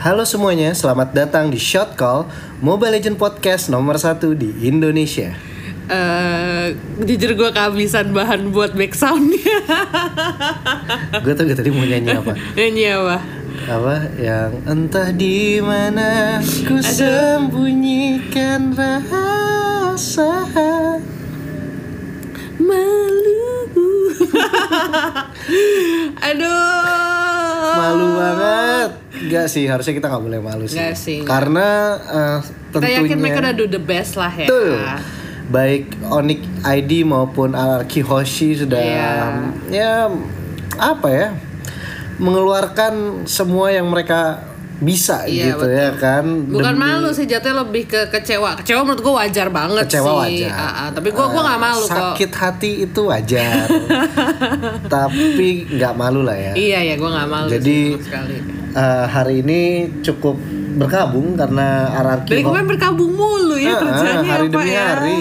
Halo semuanya, selamat datang di Shot Call Mobile Legend Podcast nomor satu di Indonesia. eh jujur gue kehabisan bahan buat back soundnya Gue tuh tadi mau nyanyi apa? Nyanyi apa? Apa yang entah di mana ku sembunyikan rasa Malu Aduh malu banget. Gak sih, harusnya kita nggak boleh malu sih. Nggak sih. Karena eh, Kita tentunya yakin mereka udah do the best lah ya Betul. Baik Onyx ID maupun Araki Hoshi sudah Iya. ya apa ya mengeluarkan semua yang mereka bisa Iya, gitu ya kan. Bukan Demi- malu sih jatuhnya lebih ke kecewa Kecewa menurut gue wajar banget Kecewa sih wajar. Ah, ah. Tapi gue gua gak malu kok Sakit hati itu wajar. Tapi nggak malu lah ya. Iya ya gue gak malu Jadi- sih sekali Eh, hari ini cukup berkabung karena Dari kemarin berkabung mulu ya Ah, ah, kerjanya hari apa demi ya hari.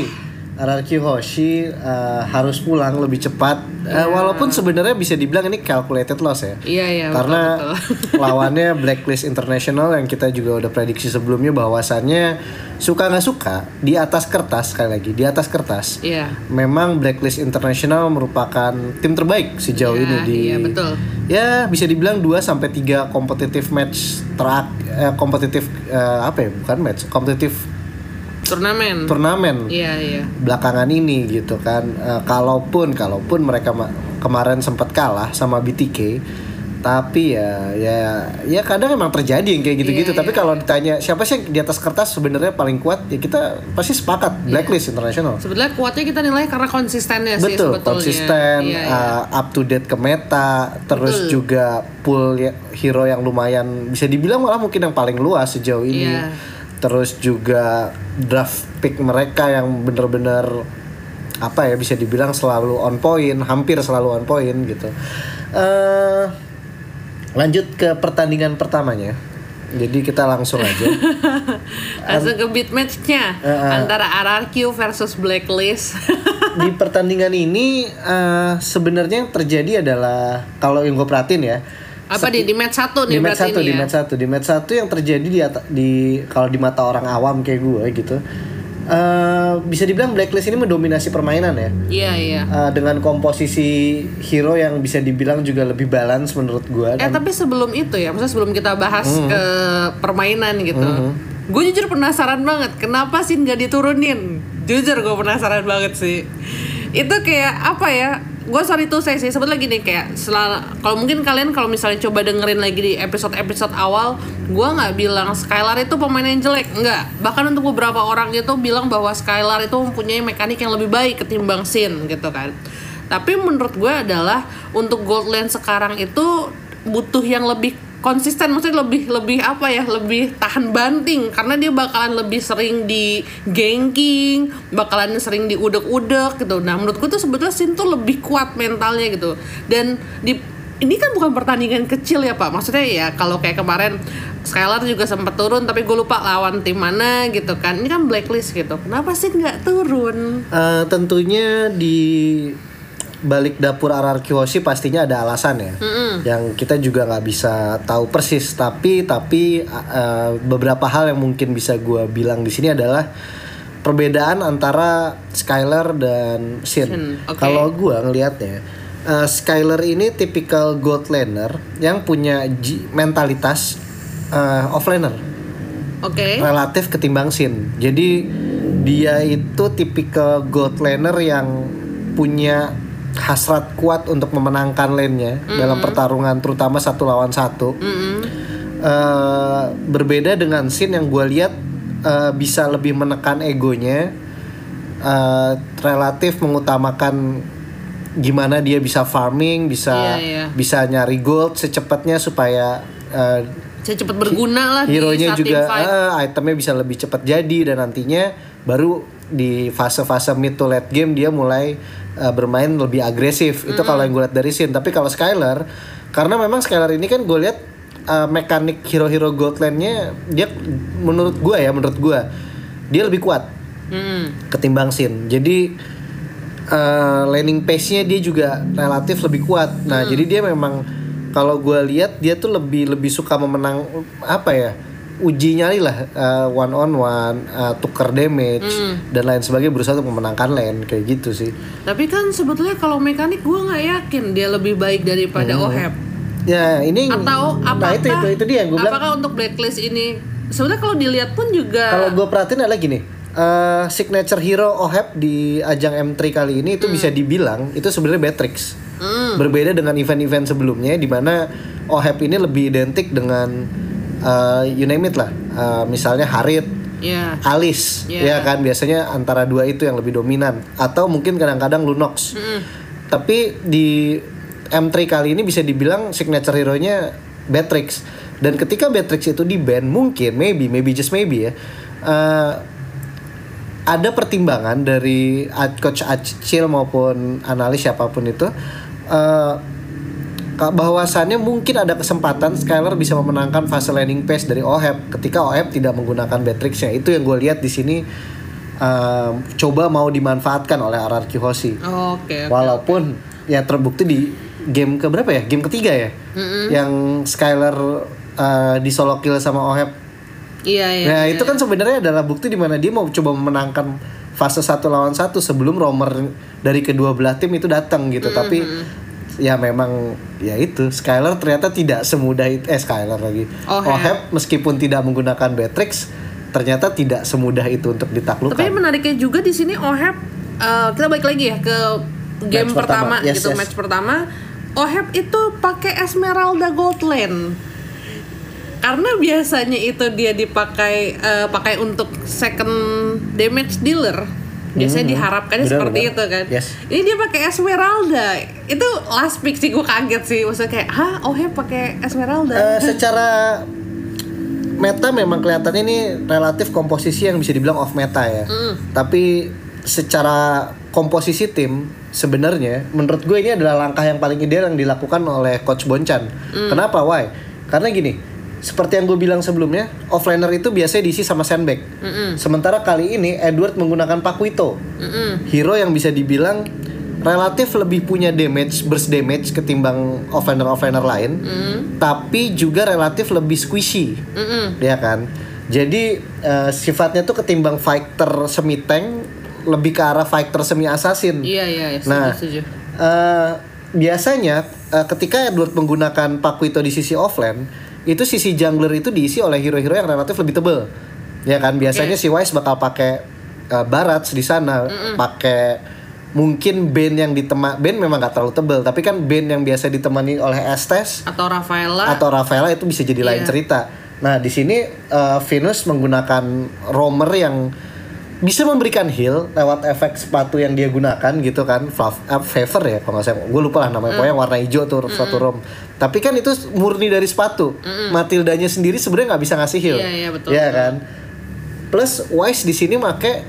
Araki Hoshi eh, harus pulang lebih cepat. Eh, walaupun sebenarnya bisa dibilang ini calculated loss ya. Iya iya betul, Karena betul. lawannya Blacklist International yang kita juga udah prediksi sebelumnya bahwasannya suka nggak suka di atas kertas sekali lagi di atas kertas. Iya Memang Blacklist International merupakan tim terbaik sejauh Iya, ini di iya, betul. Ya, bisa dibilang 2 sampai 3 kompetitif match terak eh, kompetitif eh, apa ya? Bukan match, kompetitif Turnamen turnamen Iya iya belakangan ini gitu kan Eh, kalaupun kalaupun mereka ma- kemarin sempat kalah sama BTK tapi ya ya ya kadang emang terjadi yang kayak gitu-gitu Iya, tapi kalau ditanya siapa sih di atas kertas sebenarnya paling kuat ya kita pasti sepakat Iya. blacklist internasional Sebetulnya kuatnya kita nilai karena konsistennya sih betul sebetulnya. konsisten Iya, iya. uh, up to date ke meta terus Betul. juga pool ya- hero yang lumayan bisa dibilang malah mungkin yang paling luas sejauh ini Iya. Terus juga draft pick mereka yang bener-bener apa ya bisa dibilang selalu on point hampir selalu on point gitu eh lanjut ke pertandingan pertamanya jadi kita langsung aja Langsung ke beat matchnya eh. antara RRQ versus Blacklist. di pertandingan ini eh, sebenarnya yang terjadi adalah kalau yang gue perhatiin ya Apa di di match satu di nih match berarti satu di ya? match satu di match satu yang terjadi di di kalau di mata orang awam kayak gue gitu eh, bisa dibilang blacklist ini mendominasi permainan ya Iya iya. Eh, dengan komposisi hero yang bisa dibilang juga lebih balance menurut gue Eh tapi sebelum itu ya, maksudnya sebelum kita bahas Hmm. ke permainan gitu, gue jujur penasaran banget kenapa sih nggak diturunin. Jujur gue penasaran banget sih. Itu kayak apa ya? Gue sorry tuh saya sih sebetulnya gini kayak selama kalau mungkin kalian kalau misalnya coba dengerin lagi di episode episode awal, gue nggak bilang Skylar itu pemain yang jelek, nggak. Bahkan untuk beberapa orang itu bilang bahwa Skylar itu mempunyai mekanik yang lebih baik ketimbang Sin gitu kan. Tapi menurut gue adalah untuk Gold Lane sekarang itu butuh yang lebih konsisten maksudnya lebih lebih apa ya lebih tahan banting karena dia bakalan lebih sering di ganking bakalan sering di udek-udek gitu. Nah menurutku tuh sebetulnya Sin tuh lebih kuat mentalnya gitu. Dan di ini kan bukan pertandingan kecil ya pak. Maksudnya ya kalau kayak kemarin Skylar juga sempat turun tapi gue lupa lawan tim mana gitu kan. Ini kan blacklist gitu. Kenapa sih nggak turun? Eh, tentunya di balik dapur RRQ Hoshi pastinya ada alasan ya yang kita juga nggak bisa tahu persis tapi tapi eh, beberapa hal yang mungkin bisa gue bilang di sini adalah perbedaan antara Skylar dan Sin. Sin, oke. Kalau gue ngelihatnya eh, Skylar ini tipikal gold laner yang punya mentalitas eh, offlaner oke relatif ketimbang Sin. Jadi dia itu tipikal gold laner yang punya hasrat kuat untuk memenangkan lane-nya dalam pertarungan terutama satu lawan satu. Eh, berbeda dengan Sin yang gue lihat eh, bisa lebih menekan egonya, eh, relatif mengutamakan gimana dia bisa farming, bisa Iya, iya. bisa nyari gold secepatnya supaya saya cepat berguna lah hero nya juga eh, itemnya bisa lebih cepat jadi dan nantinya baru di fase-fase mid to late game dia mulai eh, bermain lebih agresif itu kalau yang gue lihat dari Sin tapi kalau Skylar karena memang Skylar ini kan gue lihat eh, mekanik hero-hero gold lane-nya dia menurut gue ya menurut gue dia lebih kuat Mm. ketimbang Sin. Jadi eh, landing pace-nya dia juga relatif lebih kuat. Nah, jadi dia memang kalau gue lihat dia tuh lebih lebih suka memenang apa ya uji nyali lah uh, one on one uh, tuker damage dan lain sebagainya berusaha untuk memenangkan lane kayak gitu sih. Tapi kan sebetulnya kalau mekanik gue nggak yakin dia lebih baik daripada Oheb. ya ini Atau nah apakah itu itu itu dia yang gue bilang. apakah untuk blacklist ini? Sebenarnya kalau dilihat pun juga kalau gue perhatiin adalah gini eh, signature hero Oheb di ajang M3 kali ini itu bisa dibilang itu sebenarnya Beatrix. Hmm. berbeda dengan event-event sebelumnya di mana Oheb ini lebih identik dengan eh, you name it lah. Eh, misalnya Harit ya Alice Yeah. ya kan? Biasanya antara dua itu yang lebih dominan. Atau mungkin kadang-kadang Lunox tapi di M3 kali ini bisa dibilang signature hero-nya Beatrix. Dan ketika Beatrix itu di ban mungkin maybe maybe just maybe ya eh, ada pertimbangan dari coach Acil maupun analis siapa pun itu ka- bahwasannya mungkin ada kesempatan Skylar bisa memenangkan fase landing pace dari Oheb. Ketika Oheb tidak menggunakan Beatrixnya itu yang gue lihat di sini eh, coba mau dimanfaatkan oleh RRQ Hoshi. Oke oke. walaupun ya terbukti di game ke berapa ya? Game ketiga ya? Yang Skylar disolo kill sama Oheb. Iya iya Nah iya. itu kan sebenarnya adalah bukti di mana dia mau coba memenangkan fase satu lawan satu sebelum romer dari kedua belah tim itu datang gitu. Tapi ya memang ya itu Skylar ternyata tidak semudah itu eh Skylar lagi. Oheb. Oheb meskipun tidak menggunakan Beatrix ternyata tidak semudah itu untuk ditaklukkan. Tapi menariknya juga di sini Oheb eh, kita balik lagi ya ke game Match pertama. pertama, Yes, gitu yes. match pertama. Oheb itu pakai Esmeralda Gold Lane. Karena biasanya itu dia dipakai eh, pakai untuk second damage dealer. Biasanya diharapkannya Benar, seperti itu kan. Yes. Ini dia pakai Esmeralda. Itu last pick sih gue kaget sih. Maksudnya kayak, "Hah, Oheb pakai Esmeralda?" Eh, secara meta memang kelihatannya ini relatif komposisi yang bisa dibilang off meta ya. Tapi secara komposisi tim sebenarnya menurut gue ini adalah langkah yang paling ideal yang dilakukan oleh coach Boncan. Kenapa? Why? Karena gini, seperti yang gue bilang sebelumnya, offlaner itu biasanya diisi sama sandbag. Sementara kali ini Edward menggunakan Pakuito. Hero yang bisa dibilang relatif lebih punya damage, burst damage ketimbang offlaner-offlaner lain, tapi juga relatif lebih squishy, ya kan? Jadi eh, sifatnya tuh ketimbang fighter semi tank, lebih ke arah fighter semi assassin. Iya, iya, iya, setuju, Nah, setuju. eh, biasanya eh, ketika Edward menggunakan Pakuito di sisi offlane, itu sisi jungler itu diisi oleh hero-hero yang relatif lebih tebel. Ya kan, biasanya si Wise bakal pakai eh, Barats di sana, pakai mungkin band yang ditema band memang nggak terlalu tebel, tapi kan band yang biasa ditemani oleh Estes Atau Rafaela. atau Rafaela itu bisa jadi lain Iya. cerita. Nah di sini eh, Venus menggunakan roamer yang bisa memberikan heal lewat efek sepatu yang dia gunakan gitu kan, Flav- eh, favor ya kalau nggak saya, gue lupa lah namanya, pokoknya warna hijau tuh sepatu rom. Tapi kan itu murni dari sepatu. Matildanya sendiri sebenarnya nggak bisa ngasih heal. Iya, iya, betul, Iya betul. kan. Plus Wise di sini make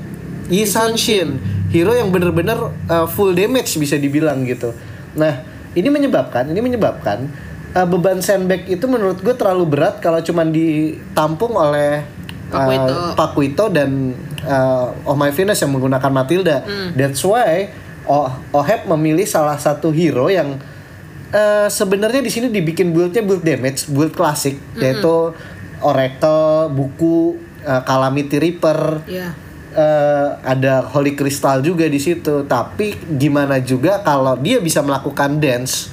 Yi Sanshin, hero yang bener-bener uh, full damage bisa dibilang gitu. Nah, ini menyebabkan, ini menyebabkan uh, beban sandbag itu menurut gue terlalu berat kalau cuman ditampung oleh uh, Pakuito. Pakuito dan uh, Oh My Venus yang menggunakan Matilda. That's why oh Oheb memilih salah satu hero yang uh, sebenarnya di sini dibikin buildnya build damage, build klasik, yaitu Oracle, buku, uh, Calamity Reaper, Iya. eh, ada Holy Crystal juga di situ. Tapi gimana juga kalau dia bisa melakukan dance,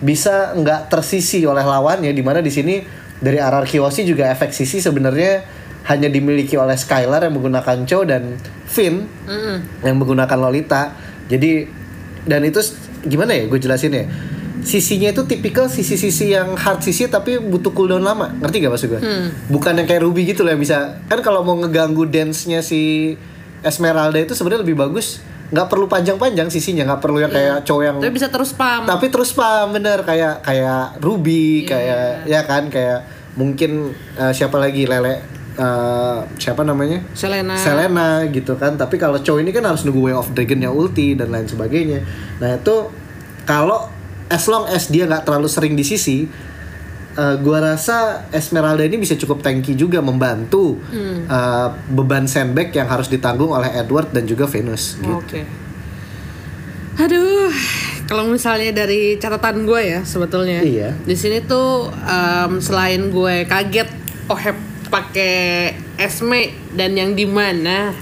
bisa nggak tersisi oleh lawannya. Di mana di sini dari RR Kiyoshi juga efek sisi sebenarnya hanya dimiliki oleh Skylar yang menggunakan Cho dan Finn yang menggunakan Lolita. Jadi dan itu gimana ya? Gue jelasin ya. Sisinya itu tipikal sisi-sisi yang hard sisi tapi butuh cooldown lama. Ngerti gak maksud gue? Bukan yang kayak Ruby gitu loh yang bisa. Kan kalau mau ngeganggu dance-nya si Esmeralda itu sebenarnya lebih bagus. nggak perlu panjang-panjang sisinya, nggak perlu yang kayak cowok yang Tapi bisa terus spam. tapi terus paham bener kayak kayak Ruby kayak ya kan kayak mungkin eh, siapa lagi lele eh, siapa namanya Selena. Selena gitu kan tapi kalau cowok ini kan harus nunggu Way of Dragon-nya ulti dan lain sebagainya nah itu kalau as long as dia nggak terlalu sering di sisi eh, gua rasa Esmeralda ini bisa cukup tanky juga membantu eh, beban sandbag yang harus ditanggung oleh Edward dan juga Venus gitu. Oke. Aduh, kalau misalnya dari catatan gue ya sebetulnya Iya. di sini tuh em, selain gue kaget Ohep pakai Esme dan yang di mana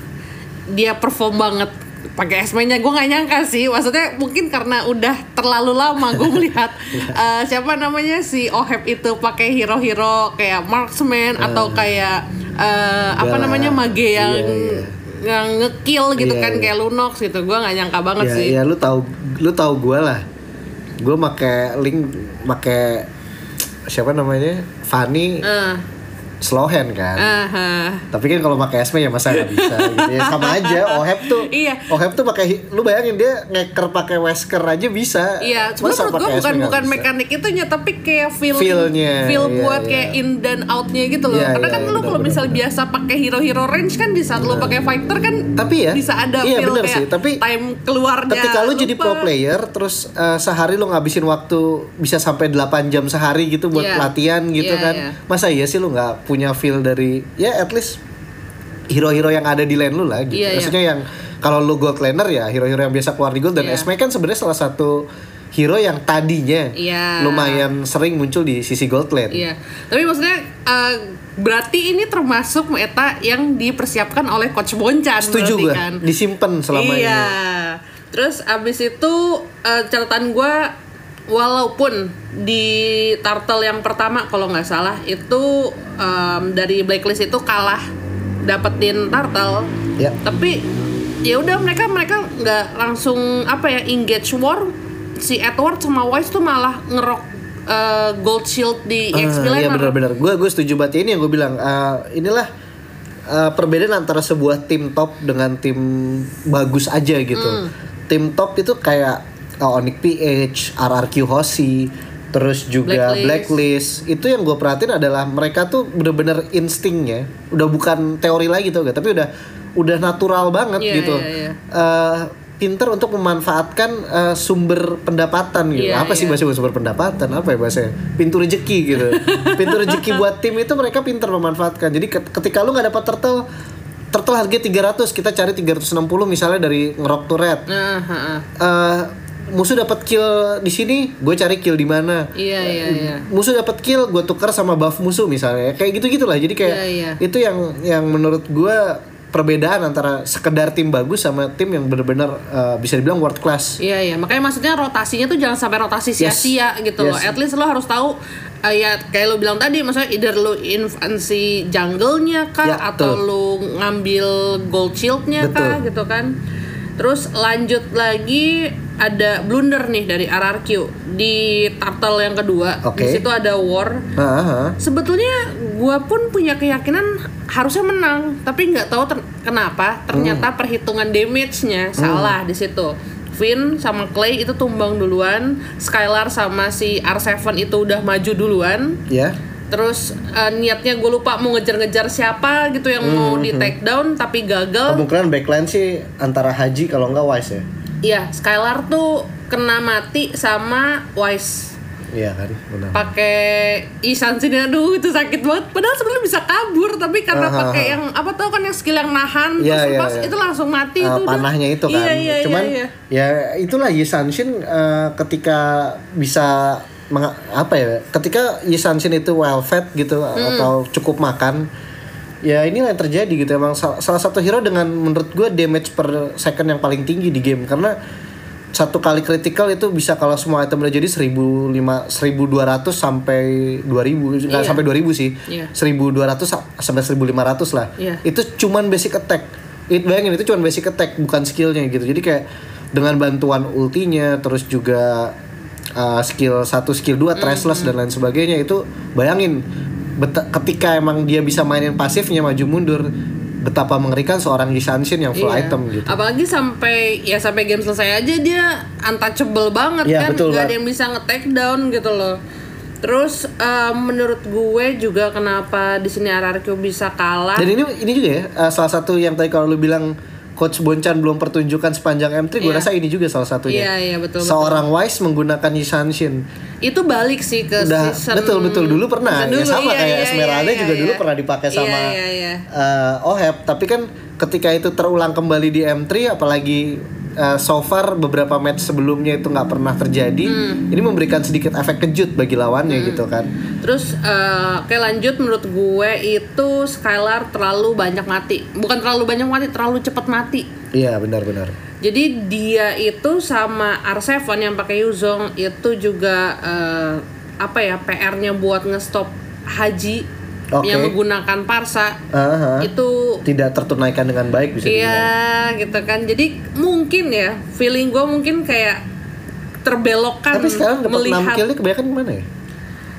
dia perform banget pakai Esme-nya. Gue nggak nyangka sih maksudnya mungkin karena udah terlalu lama gue melihat eh, siapa namanya si Ohep itu pakai hero-hero kayak marksman atau kayak eh, apa namanya mage yang Iya, iya. yang ngekill gitu Iya, kan iya. kayak Lunox gitu. Gue nggak nyangka banget ya, sih. ya lu tahu lu tahu gue lah. Gue make link make siapa namanya? Fanny. Eh, slow hand kan aha. tapi kan kalau pakai SB ya masa nggak bisa gitu ya sama aja Ohep tuh Iya. Ohep tuh pakai lu bayangin dia ngeker pakai Wesker aja bisa Iya, cuma Masa menurut gue pakai bukan bukan bisa? mekanik itunya, tapi kayak feel Feel-nya, feel iya, buat iya. kayak in dan outnya gitu loh. Iya, Karena iya, kan lu benar, kalau misal biasa pakai hero-hero range kan di saat lu pakai fighter kan tapi ya bisa ada iya feel bener kayak sih tapi time keluarnya. ketika lu jadi lupa. pro player terus eh, sehari lu ngabisin waktu bisa sampai 8 jam sehari gitu buat Iya. latihan gitu Iya, kan iya. masa iya sih lu nggak punya feel dari ya at least hero-hero yang ada di lane lu lah gitu Iya, iya. maksudnya yang kalau lu gold laner ya hero-hero yang biasa keluar di gold dan Iya. Esme kan sebenarnya salah satu hero yang tadinya Iya. lumayan sering muncul di sisi gold lane Iya, tapi maksudnya eh, berarti ini termasuk meta yang dipersiapkan oleh coach Boncan setuju gue kan? disimpan selama iya. ini Terus abis itu eh, catatan gue walaupun di turtle yang pertama kalau nggak salah itu em, dari blacklist itu kalah dapetin turtle, ya tapi ya udah mereka mereka nggak langsung apa ya engage war si Edward sama Wise tuh malah ngerok eh, gold shield di EXP Ah, iya benar-benar. Gue gue setuju banget ini yang gue bilang. eh, inilah eh, perbedaan antara sebuah tim top dengan tim bagus aja gitu. Hmm. Tim top itu kayak uh, Onyx PH, RRQ Hoshi, terus juga Blacklist. Blacklist. Itu yang gue perhatiin adalah mereka tuh bener-bener instingnya, udah bukan teori lagi tuh gak, tapi udah udah natural banget Iya, gitu. iya, iya. Eh, pinter untuk memanfaatkan eh, sumber pendapatan gitu. Iya, Apa sih iya. bahasa sumber pendapatan? Apa ya bahasanya? Pintu rezeki gitu. Pintu rezeki buat tim itu mereka pinter memanfaatkan. Jadi ket- ketika lu nggak dapat turtle turtle harga 300, kita cari 360 misalnya dari ngerok to red. Ha, ha. Eh, musuh dapat kill di sini, gue cari kill di mana. Iya iya iya. Musuh dapat kill, gue tukar sama buff musuh misalnya. Kayak gitu gitulah. Jadi kayak Iya, iya. itu yang yang menurut gue perbedaan antara sekedar tim bagus sama tim yang benar-benar eh, bisa dibilang world class. Iya iya, makanya maksudnya rotasinya tuh jangan sampai rotasi Yes. sia-sia gitu loh. Yes. At least lo harus tahu uh, ya kayak lo bilang tadi, maksudnya either lo invasi jungle-nya kah Ya, atau betul. lo ngambil gold shield-nya kah gitu kan. Terus lanjut lagi ada blunder nih dari RRQ di turtle yang kedua. Oke. Di situ ada war. Ah. Sebetulnya gua pun punya keyakinan harusnya menang, tapi nggak tahu ter- kenapa ternyata perhitungan damage-nya salah di situ. Finn sama Clay itu tumbang duluan, Skylar sama si R7 itu udah maju duluan. ya. Terus eh, niatnya gue lupa mau ngejar-ngejar siapa gitu yang mau di take down tapi gagal. Kemungkinan backline sih antara Haji kalau nggak Wise ya. Iya, Skylar tuh kena mati sama Wise. Iya kan, benar. pakai Isansin aduh itu sakit banget padahal sebenarnya bisa kabur tapi karena Aha. pakai yang apa tau kan yang skill yang nahan Iya, terus iya, pas iya. itu langsung mati Eh, itu udah. panahnya itu kan. iya, iya, Cuman iya, iya. ya itulah Yisanshin eh, ketika bisa apa ya? Ketika Yisanshin itu well fed gitu Hmm. atau cukup makan ya inilah yang terjadi gitu. Emang sal- salah satu hero dengan menurut gue damage per second yang paling tinggi di game. Karena satu kali critical itu bisa kalau semua item udah jadi 1500 1200 sampai 2000 nggak Iya. sampai 2000 sih. Iya. 1200 sa- sampai 1500 lah. Iya. itu cuman basic attack. It, bayangin itu cuman basic attack bukan skillnya gitu. Jadi kayak dengan bantuan ultinya terus juga uh, skill satu skill dua trashless dan lain sebagainya itu bayangin beta- ketika emang dia bisa mainin pasifnya maju mundur betapa mengerikan seorang Yisanshin yang full Iya. item gitu apalagi sampai ya sampai game selesai aja dia untouchable banget Iya, kan betul, Mbak. ada yang bisa nge-take down gitu loh terus eh, menurut gue juga kenapa di sini RRQ bisa kalah dan ini ini juga ya uh, salah satu yang tadi kalau lu bilang coach Boncan belum pertunjukan sepanjang M3 gue Iya. rasa ini juga salah satunya iya iya betul betul. seorang Wise menggunakan Yisanshin itu balik sih ke udah season betul betul dulu pernah season ya dulu, sama iya, kayak iya, Esmeralda iya, juga iya. dulu pernah dipakai Iya, sama iya, iya. eh, Oheb tapi kan ketika itu terulang kembali di M3 apalagi uh, so far beberapa match sebelumnya itu nggak pernah terjadi. Hmm. Ini memberikan sedikit efek kejut bagi lawannya gitu kan. Terus eh, oke lanjut menurut gue itu Skylar terlalu banyak mati. Bukan terlalu banyak mati, terlalu cepat mati. Iya benar-benar. Jadi dia itu sama R7 yang pakai Yuzong itu juga eh, apa ya PR-nya buat ngestop Haji Oke. yang menggunakan Parsa Aha. itu Tidak tertunaikan dengan baik bisa dibilang. Iya gitu kan. Jadi mungkin ya feeling gue mungkin kayak terbelokkan Tapi sekarang dapat 6 melihat kill ini kebanyakan gimana ya?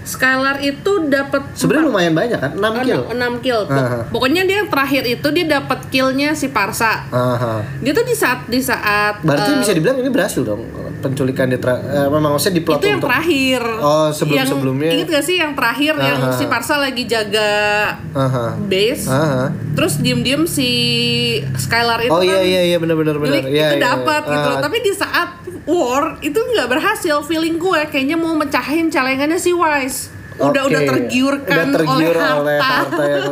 Skylar itu dapat Sebenarnya lumayan banyak kan, 6 kill. 6 kill. Pok- Aha. Pokoknya dia yang terakhir itu dia dapat killnya si Parsa. Aha. Dia tuh di saat di saat Berarti eh, bisa dibilang ini berhasil dong penculikan di tra- eh, memang maksudnya diplot itu yang untuk terakhir. Oh, sebelum-sebelumnya. Yang, ingat gak sih yang terakhir yang Aha. si Parsa lagi jaga Aha. base, Aha. terus diem-diem si Skylar itu Oh kan iya iya iya benar benar Iya, itu iya, dapat iya. gitu. Ah, Tapi di saat war itu nggak berhasil. Feeling gue kayaknya mau mecahin celengannya si Wise. Udah Oke. udah tergiurkan Udah tergiur oleh harta. oleh harta yang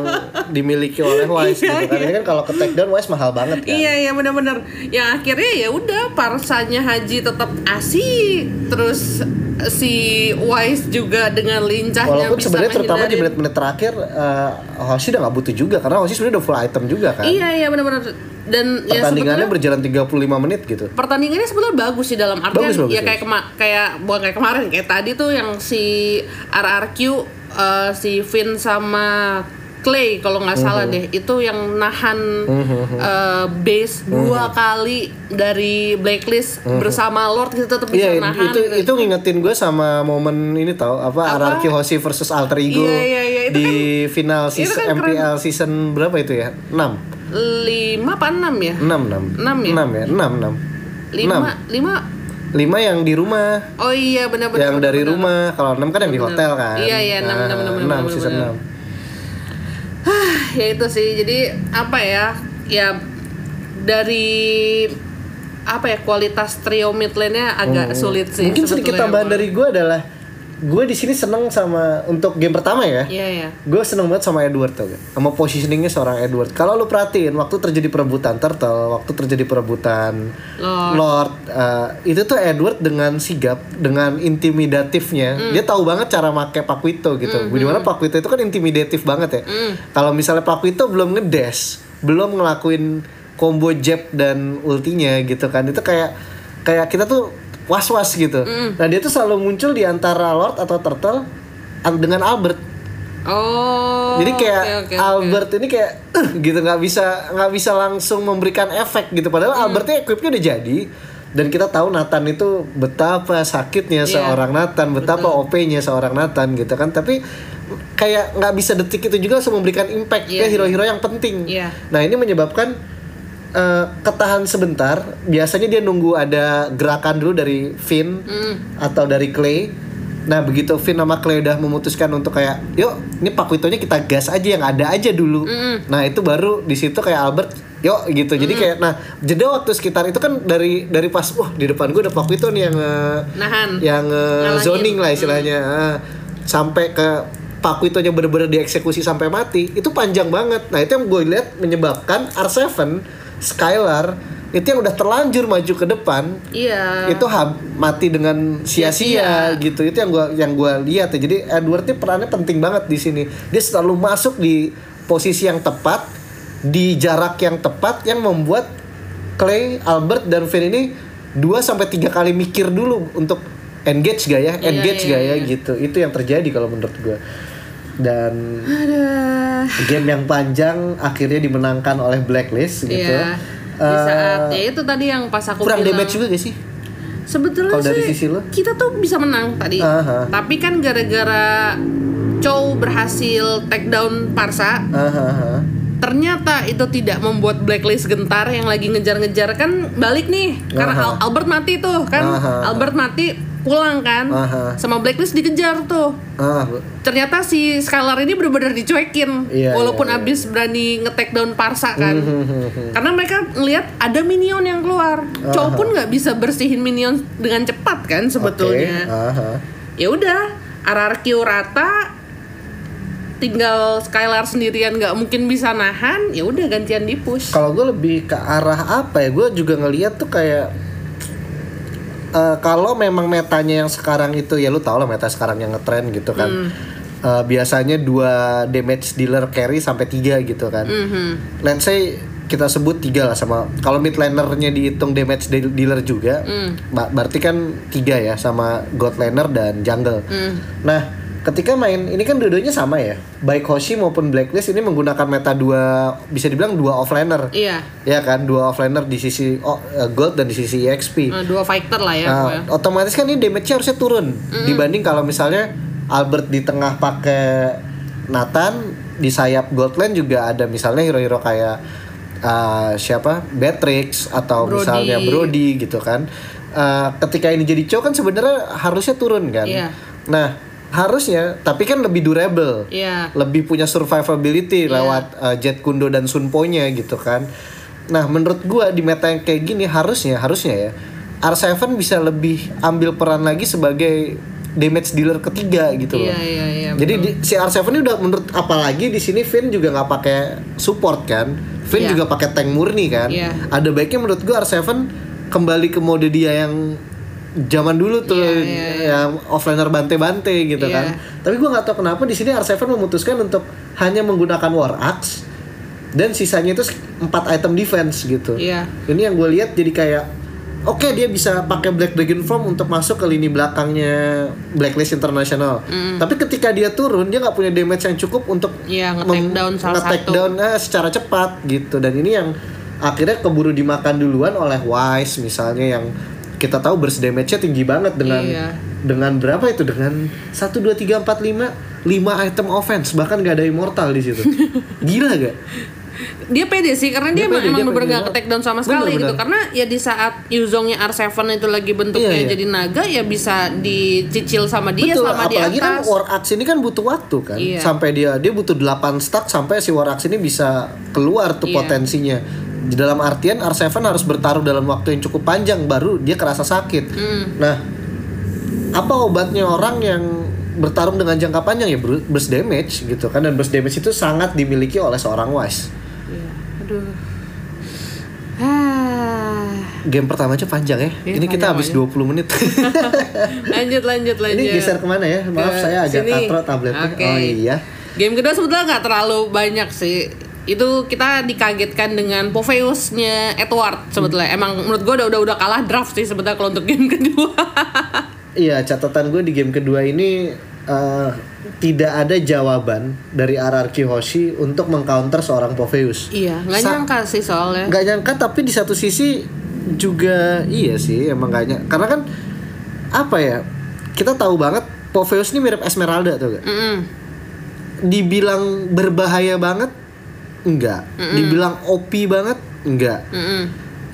dimiliki oleh Wise Iya, gitu kan. Ini kan kalau ke take down Wise mahal banget kan. Iya iya benar-benar. Yang akhirnya ya udah parsanya Haji tetap asik. Terus si Wise juga dengan lincahnya Walaupun sebenarnya terutama di menit-menit terakhir uh, Hoshi udah nggak butuh juga karena Hoshi sebenarnya udah full item juga kan. Iya iya benar-benar. Dan ya Pertandingannya sebetulnya berjalan 35 menit gitu. pertandingannya sebetulnya bagus sih dalam artian Bagus, bagus, ya kayak kema kayak bukan kayak kemarin kayak tadi tuh yang si RRQ eh, si Vin sama Clay kalau nggak salah deh itu yang nahan eh, base dua Mhm. kali dari blacklist bersama Lord gitu tetap bisa Iya, nahan itu gitu. itu ngingetin gue sama momen ini tau apa, Apa? RRQ Hoshi versus Alter Ego iya, iya, itu di final itu season kan keren. MPL season berapa itu ya? 6. Lima apa enam ya 6 6. Enam ya? 6 ya? 6 6. lima lima 5 yang di rumah. oh iya benar-benar yang dari benar. rumah. Kalau 6 kan yang di Bener. hotel kan. Iya, iya, enam, enam, enam, enam, 6 enam, season bener. 6. ya itu sih jadi apa ya ya dari apa ya kualitas trio mid lane-nya agak sulit sih Hmm. Mungkin sedikit tambahan dari gue adalah gue di sini seneng sama untuk game pertama ya. iya ya Gue seneng banget sama Edward gak? Sama positioningnya seorang Edward Kalau lu perhatiin Waktu terjadi perebutan Turtle Waktu terjadi perebutan Lord. Lord eh, Itu tuh Edward dengan sigap Dengan intimidatifnya Hmm. Dia tahu banget cara make Pakuito gitu Di mana Pakuito itu kan intimidatif banget ya Hmm. Kalau misalnya Pakuito belum ngedash Belum ngelakuin combo jab dan ultinya gitu kan Itu kayak Kayak kita tuh was-was gitu Hmm. Nah dia tuh selalu muncul di antara Lord atau Turtle an- Dengan Albert oh jadi kayak oke, oke. Albert ini kayak "Eh," gitu nggak bisa nggak bisa langsung memberikan efek gitu padahal Hmm. Albertnya equipnya udah jadi dan kita tahu Nathan itu betapa sakitnya Iya. seorang Nathan betapa OP-nya seorang Nathan gitu kan tapi kayak nggak bisa detik itu juga langsung memberikan impact Iya, ke hero-hero yang penting Iya. nah ini menyebabkan eh, ketahan sebentar biasanya dia nunggu ada gerakan dulu dari Finn Hmm. atau dari Clay Nah begitu Finn sama Clay udah memutuskan untuk kayak yuk ini Pakuitonya kita gas aja yang ada aja dulu. Nah itu baru di situ kayak Albert yuk gitu. Jadi kayak nah jeda waktu sekitar itu kan dari dari pas wah di depan gue ada Pakuito nih yang eh, nahan yang eh, Ngalangin. zoning lah istilahnya Ah, sampai ke Pakuitonya bener-bener dieksekusi sampai mati itu panjang banget. Nah itu yang gue lihat menyebabkan R7 Skylar itu yang udah terlanjur maju ke depan iya. itu hab- mati dengan sia-sia Sia-sia. gitu. Itu yang gua yang gua lihat ya. Jadi Edward ini perannya penting banget di sini. Dia selalu masuk di posisi yang tepat di jarak yang tepat yang membuat Clay Albert dan Finn ini 2 sampai tiga kali mikir dulu untuk engage gak ya Iya, engage iya, gak ya iya. gitu. Itu yang terjadi kalau menurut gua dan Aduh. game yang panjang akhirnya dimenangkan oleh Blacklist gitu Iya. Di Eh, saat ya itu tadi yang pas aku kurang bilang damage juga gak sih sebetulnya Kalau dari sih sisi lo? kita tuh bisa menang tadi Aha. tapi kan gara-gara Chow berhasil take down Parsa Hahaha. ternyata itu tidak membuat blacklist gentar yang lagi ngejar-ngejar kan balik nih karena Aha. Al- Albert mati tuh kan Aha. Albert mati pulang kan Aha. sama blacklist dikejar tuh Ah, ternyata si Skylar ini benar-benar dicuekin Iya, walaupun iya, iya. abis berani nge-take down Parsa kan Hmm, karena mereka ngelihat ada minion yang keluar Aha. pun nggak bisa bersihin minion dengan cepat kan sebetulnya Oke, aha. ya udah RRQ rata tinggal Skylar sendirian nggak mungkin bisa nahan, ya udah gantian di push. Kalau gue lebih ke arah apa ya? Gue juga ngeliat tuh kayak eh, kalau memang metanya yang sekarang itu ya lu tau lah meta sekarang yang ngetren gitu kan. Eh, biasanya dua damage dealer carry sampai tiga gitu kan. Mhm. Let's say kita sebut tiga lah sama kalau mid lanernya dihitung damage de- dealer juga, ba- berarti kan tiga ya sama god laner dan jungle. Nah, ketika main ini kan dua-duanya sama ya, baik Hoshi maupun Blacklist ini menggunakan meta dua bisa dibilang dua offlaner. Iya, Ya kan, dua offlaner di sisi oh, eh, gold dan di sisi EXP. Nah, dua fighter lah ya. Nah, otomatis kan ini damage-nya harusnya turun dibanding kalau misalnya Albert di tengah pakai Nathan di sayap gold lane juga ada misalnya hero-hero kayak uh, siapa Beatrix atau Brody. misalnya Brody gitu kan. Uh, ketika ini jadi Cho kan sebenarnya harusnya turun kan. Iya. Nah, harusnya tapi kan lebih durable Iya. lebih punya survivability lewat uh, Jet Kundo dan Sunpo-nya gitu kan. Nah, menurut gua di meta yang kayak gini harusnya harusnya ya R7 bisa lebih ambil peran lagi sebagai damage dealer ketiga gitu loh. Iya, iya, iya. Jadi di, si R7 ini udah menurut apalagi di sini Finn juga nggak pakai support kan. Finn Iya. juga pakai tank murni kan. Iya. Ada baiknya menurut gua R7 kembali ke mode dia yang zaman dulu tuh Iya, iya, yang offlaner bante-bante gitu Iya. kan. Tapi gua nggak tahu kenapa di sini R7 memutuskan untuk hanya menggunakan War Axe dan sisanya itu 4 item defense gitu. Iya. Ini yang gue lihat jadi kayak oke dia bisa pakai Black Dragon Form untuk masuk ke lini belakangnya Blacklist International. Tapi ketika dia turun dia nggak punya damage yang cukup untuk Iya, nge-take down salah nge-take satu. down, eh, secara cepat gitu. Dan ini yang akhirnya keburu dimakan duluan oleh Wise misalnya yang kita tahu burst damage-nya tinggi banget dengan Iya. dengan berapa itu dengan 1 2 3 4 5 5 item offense bahkan gak ada immortal di situ. Gila gak? Dia pede sih karena dia, Dia pede, emang dia bener pede gak take down sama Bener, sekali gitu bener. karena ya di saat Yuzongnya R7 itu lagi bentuknya Iya, iya. jadi naga ya bisa dicicil sama dia Betul, selama di apalagi kan atas. War Axe ini kan butuh waktu kan. Iya. Sampai dia dia butuh 8 stack sampai si War Axe ini bisa keluar tuh Iya. potensinya. Di dalam artian R7 harus bertaruh dalam waktu yang cukup panjang baru dia kerasa sakit. Hmm. Nah, apa obatnya orang yang bertarung dengan jangka panjang ya bur- burst damage gitu kan dan burst damage itu sangat dimiliki oleh seorang Wise. Iya. Aduh. Ah. Game pertama aja panjang ya. Iya, ini kita habis 20 menit. lanjut lanjut lanjut. ini geser ke mana ya? Maaf Ke saya agak katro tabletnya. Oke. Oh iya. Game kedua sebetulnya nggak terlalu banyak sih. Itu kita dikagetkan dengan Poveusnya Edward sebetulnya. Emang menurut gue udah udah udah kalah draft sih sebetulnya kalau untuk game kedua. Iya, catatan gue di game kedua ini eh, tidak ada jawaban dari RRQ Hoshi untuk mengcounter seorang Poveus. iya, nggak nyangka sih soalnya. Nggak nyangka tapi di satu sisi juga iya sih emang gak nyangka. Karena kan apa ya? Kita tahu banget Poveus ini mirip Esmeralda tuh gak? Mm-mm. Dibilang berbahaya banget? Enggak. Dibilang OP banget? Enggak. Mm-mm.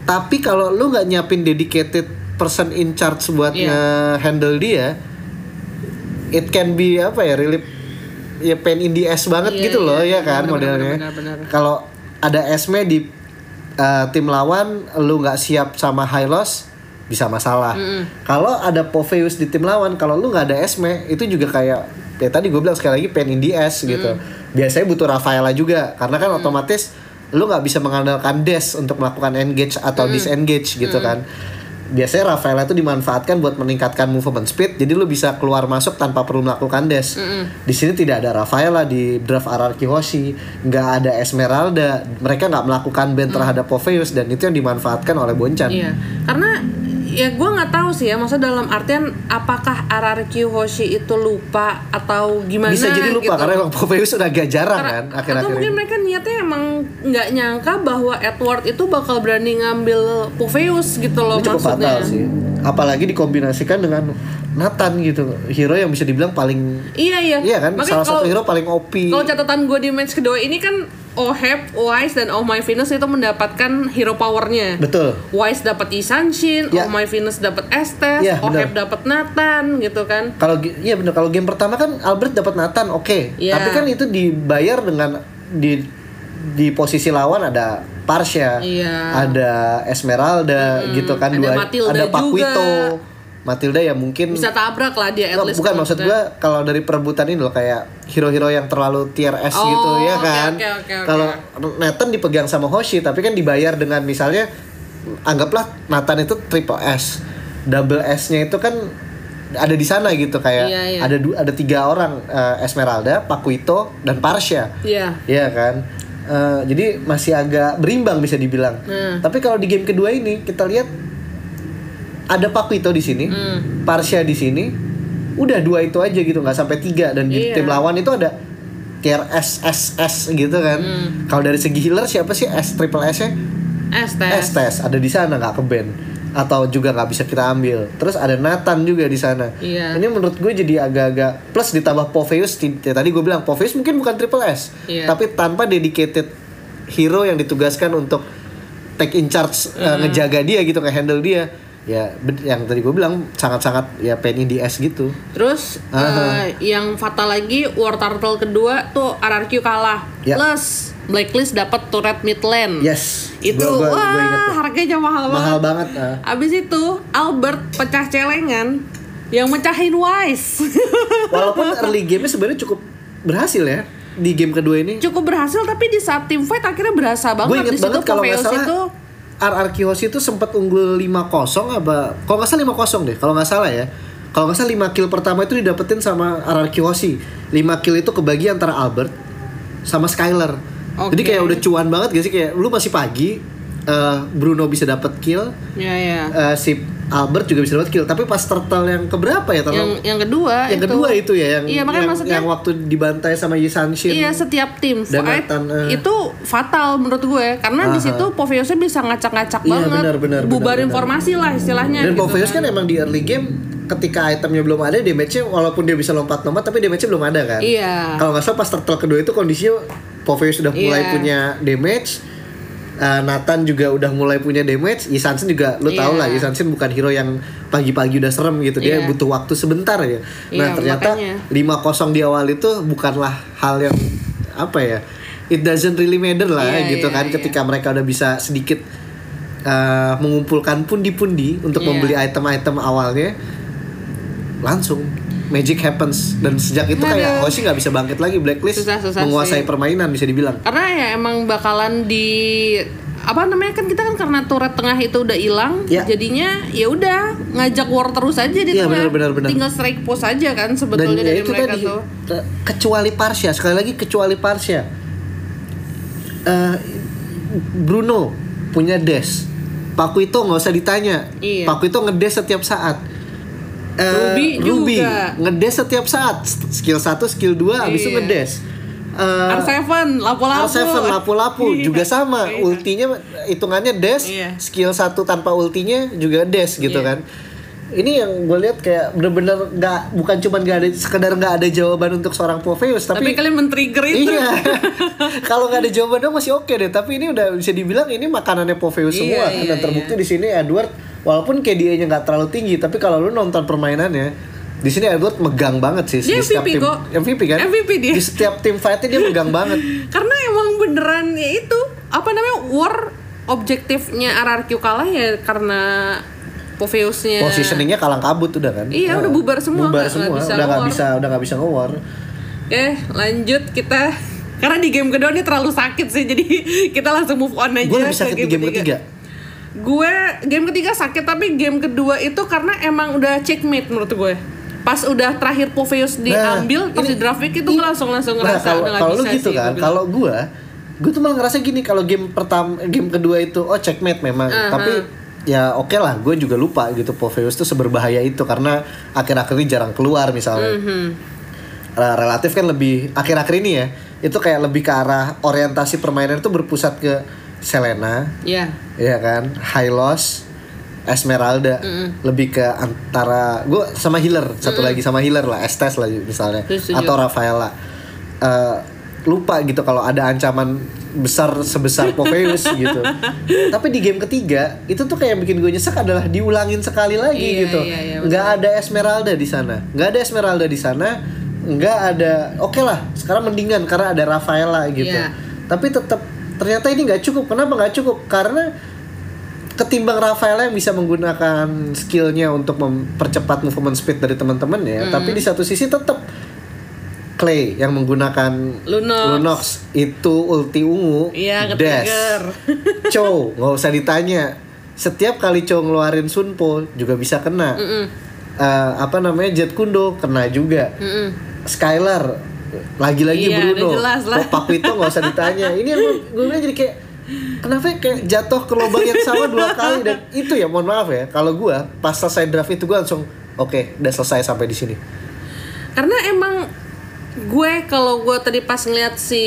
Tapi kalau lu nggak nyiapin dedicated person in charge buat Iya. handle dia, it can be apa ya, really ya pain in the ass banget Iya, gitu loh iya, ya kan benar, modelnya. Kalau ada Esme di uh, tim lawan, lu nggak siap sama high loss bisa masalah. Kalau ada Poveus di tim lawan, kalau lu nggak ada Esme itu juga kayak ya tadi gue bilang sekali lagi pain in the ass gitu. Biasanya butuh Rafaela juga karena kan otomatis lu nggak bisa mengandalkan dash untuk melakukan engage atau disengage gitu kan. Biasanya Rafaela itu dimanfaatkan buat meningkatkan movement speed, jadi lu bisa keluar masuk tanpa perlu melakukan dash. Di sini tidak ada Rafaela di draft RRQ Hoshi, nggak ada Esmeralda, mereka nggak melakukan ban terhadap Poveus dan itu yang dimanfaatkan oleh Boncan. Iya, karena ya gue nggak tahu sih ya, maksudnya dalam artian apakah RRQ Hoshi itu lupa atau gimana? Bisa jadi lupa gitu. karena emang Poveus udah agak jarang Karena- kan atau akhir-akhir mungkin ini. mereka niatnya emang nggak nyangka bahwa Edward itu bakal berani ngambil Poveus gitu loh Ini cukup maksudnya. fatal sih. Apalagi dikombinasikan dengan Nathan gitu, hero yang bisa dibilang paling Iya iya. Iya kan, salah Makanya satu kalau- hero paling OP. Kalau catatan gue di match kedua ini kan Oheb, Wise dan Oh My Venus itu mendapatkan hero powernya. Betul. Wise dapat Isanshin, Ya. Oh My Venus dapat Estes, Ya, Oheb benar. dapat Nathan gitu kan. Kalau iya bener kalau game pertama kan Albert dapat Nathan, oke. Iya. Tapi kan itu dibayar dengan di di posisi lawan ada Parsha, Iya. ada Esmeralda gitu kan ada dua Matilda ada juga. Matilda ya mungkin Bisa tabrak lah dia at least bukan maksud gua kalau dari perebutan ini loh kayak hero-hero yang terlalu tier S Oh, gitu ya kan. oke, oke, oke. Kalau Nathan dipegang sama Hoshi tapi kan dibayar dengan misalnya anggaplah Nathan itu triple S. Double S-nya itu kan ada di sana gitu kayak Iya, iya. ada ada tiga orang eh, Esmeralda, Pakuito dan Parsha. Iya. Iya kan. Eh, jadi masih agak berimbang bisa dibilang. Hmm. Tapi kalau di game kedua ini kita lihat ada Pakuito di sini, Hmm. Parsha di sini, udah dua itu aja gitu nggak sampai tiga dan di Iya. tim lawan itu ada tier S S S gitu kan. Hmm. Kalau dari segi healer siapa sih S triple S nya? S tes. S tes ada di sana nggak ke band atau juga nggak bisa kita ambil. Terus ada Nathan juga di sana. Iya. Ini menurut gue jadi agak-agak plus ditambah Poveus ya, tadi gue bilang Poveus mungkin bukan triple S, Iya. tapi tanpa dedicated hero yang ditugaskan untuk take in charge uh, ngejaga dia gitu nge-handle dia. Ya yang tadi gue bilang sangat-sangat ya pengen di S gitu. Terus Aha. eh, yang fatal lagi War Turtle kedua tuh RRQ kalah. Ya. Plus Blacklist dapat turret midland. Yes. Itu Gua- gua- wah gua inget tuh. harganya mahal, Mahal banget. banget. ah. Abis itu Albert pecah celengan yang mecahin Wise. Walaupun early game-nya sebenarnya cukup berhasil ya di game kedua ini. Cukup berhasil tapi di saat tim fight akhirnya berasa gue banget inget di situ banget kalau nggak Poveus salah itu RRQ Hoshi itu sempat unggul 5-0 apa? Kalau nggak salah 5-0 deh kalau nggak salah ya. Kalau nggak salah 5 kill pertama itu didapetin sama RRQ Hoshi 5 kill itu kebagi antara Albert sama Skyler. Jadi Oke. kayak udah cuan banget gak sih? Kayak lu masih pagi eh, Bruno bisa dapet kill ya ya. eh, si Albert juga bisa dapet kill tapi pas turtle yang keberapa ya turtle yang yang kedua yang itu. kedua itu ya yang Iya, makanya yang, maksudnya- yang waktu dibantai sama Yisanshin Iya setiap tim Dan Nathan, eh. itu fatal menurut gue karena di situ Poveusnya bisa ngacak-ngacak Iya, banget, benar, benar, bubar benar, benar. informasi lah istilahnya. Dan gitu Poveus kan emang di early game ketika itemnya belum ada damage-nya walaupun dia bisa lompat-lompat tapi damage-nya belum ada kan. Iya. Kalau nggak salah pas turtle kedua itu kondisinya Poveus sudah mulai Iya. punya damage. Eh, Nathan juga udah mulai punya damage. Yisansen juga lu tau Iya. lah Yisansen bukan hero yang pagi-pagi udah serem gitu. Dia Iya. butuh waktu sebentar ya. Nah, Iya, ternyata makanya. 5-0 di awal itu bukanlah hal yang apa ya? It doesn't really matter lah Iya, gitu iya, kan iya. ketika mereka udah bisa sedikit eh, mengumpulkan pundi-pundi untuk Iya. membeli item-item awalnya langsung magic happens dan sejak itu kayak Aduh. Hoshi nggak bisa bangkit lagi blacklist Susah, susah menguasai sih. permainan bisa dibilang Karena ya emang bakalan di apa namanya kan kita kan karena turret tengah itu udah hilang Ya. jadinya ya udah ngajak war terus aja di Iya, tengah benar, benar, benar. tinggal strike post aja kan dan sebetulnya ya dari itu mereka tadi tuh ke- kecuali Parsha sekali lagi kecuali Parsha Eh, Bruno punya dash Pakuito nggak usah ditanya Iya. Pakuito ngedes setiap saat Eh, Ruby Ruby juga. ngedes setiap saat skill 1 skill 2 habis itu Iya. ngedes Eh, R7 lapo-lapo R7 lapu-lapu Iya. juga sama Iya. ultinya hitungannya dash Iya. skill satu tanpa ultinya juga dash gitu Iya. kan ini yang gue lihat kayak bener-bener nggak bukan cuma nggak ada sekedar nggak ada jawaban untuk seorang Poveus tapi, tapi, kalian men-trigger itu iya kalau nggak ada jawaban dong masih oke deh tapi ini udah bisa dibilang ini makanannya Poveus Iya, semua iya, dan terbukti di sini Edward walaupun KDA-nya nggak terlalu tinggi tapi kalau lu nonton permainannya di sini Edward megang banget sih Dia di setiap MVP tim kok. MVP kan? MVP dia. di setiap tim fightnya dia megang banget. Karena emang beneran ya itu apa namanya war objektifnya RRQ kalah ya karena Poveusnya. Positioningnya kalang kabut udah kan? Iya, Nah, udah bubar semua, bubar nggak- semua. nggak bisa udah nggak bisa udah nggak bisa nge-war. Oke, lanjut kita. Karena di game kedua ini terlalu sakit sih, jadi kita langsung move on aja. gue lebih ke sakit di game ketiga Gue game ketiga sakit tapi game kedua itu karena emang udah checkmate menurut gue. Pas udah terakhir Poveus diambil, pas ini- di draft pick itu gue langsung langsung nah, ngerasa kalau udah nggak kalau lu gitu sih. kan bilang. kalau gue gue tuh malah ngerasa gini kalau game pertama game kedua itu oh checkmate memang Aha. tapi ya oke lah gue juga lupa gitu Poveus tuh seberbahaya itu karena akhir-akhir ini jarang keluar misalnya Mhm. Re- relatif kan lebih akhir-akhir ini ya itu kayak lebih ke arah orientasi permainan itu berpusat ke Selena Iya. Iya kan, Hylos, Esmeralda, lebih ke antara gue sama healer satu lagi sama healer lah, Estes lah misalnya, Setuju. atau Rafaela. Eh, lupa gitu kalau ada ancaman besar sebesar Poveus gitu. Tapi di game ketiga itu tuh kayak yang bikin gue nyesek adalah diulangin sekali lagi Iya, gitu. iya, iya, nggak ada Esmeralda di sana, nggak ada Esmeralda di sana, nggak ada. Oke lah, sekarang mendingan karena ada Rafaela gitu. Iya. Tapi tetap ternyata ini nggak cukup. Kenapa nggak cukup? Karena ketimbang Rafael yang bisa menggunakan skillnya untuk mempercepat movement speed dari teman-teman ya tapi di satu sisi tetap Clay yang menggunakan Lunox. itu ulti ungu Iya, dash. Chow nggak usah ditanya setiap kali Chow ngeluarin Sunpo juga bisa kena Mm-mm. Eh, apa namanya Jet Kundo kena juga Mm-mm. Skylar lagi-lagi Iya, Bruno udah jelas lah. Oh, Papito nggak usah ditanya. Ini yang gue bilang jadi kayak kenapa ya? Kayak jatuh ke lubang yang sama dua kali. Dan itu ya mohon maaf ya. Kalau gue pas selesai draft itu gue langsung oke udah selesai sampai di sini. Karena emang gue kalau gue tadi pas ngeliat si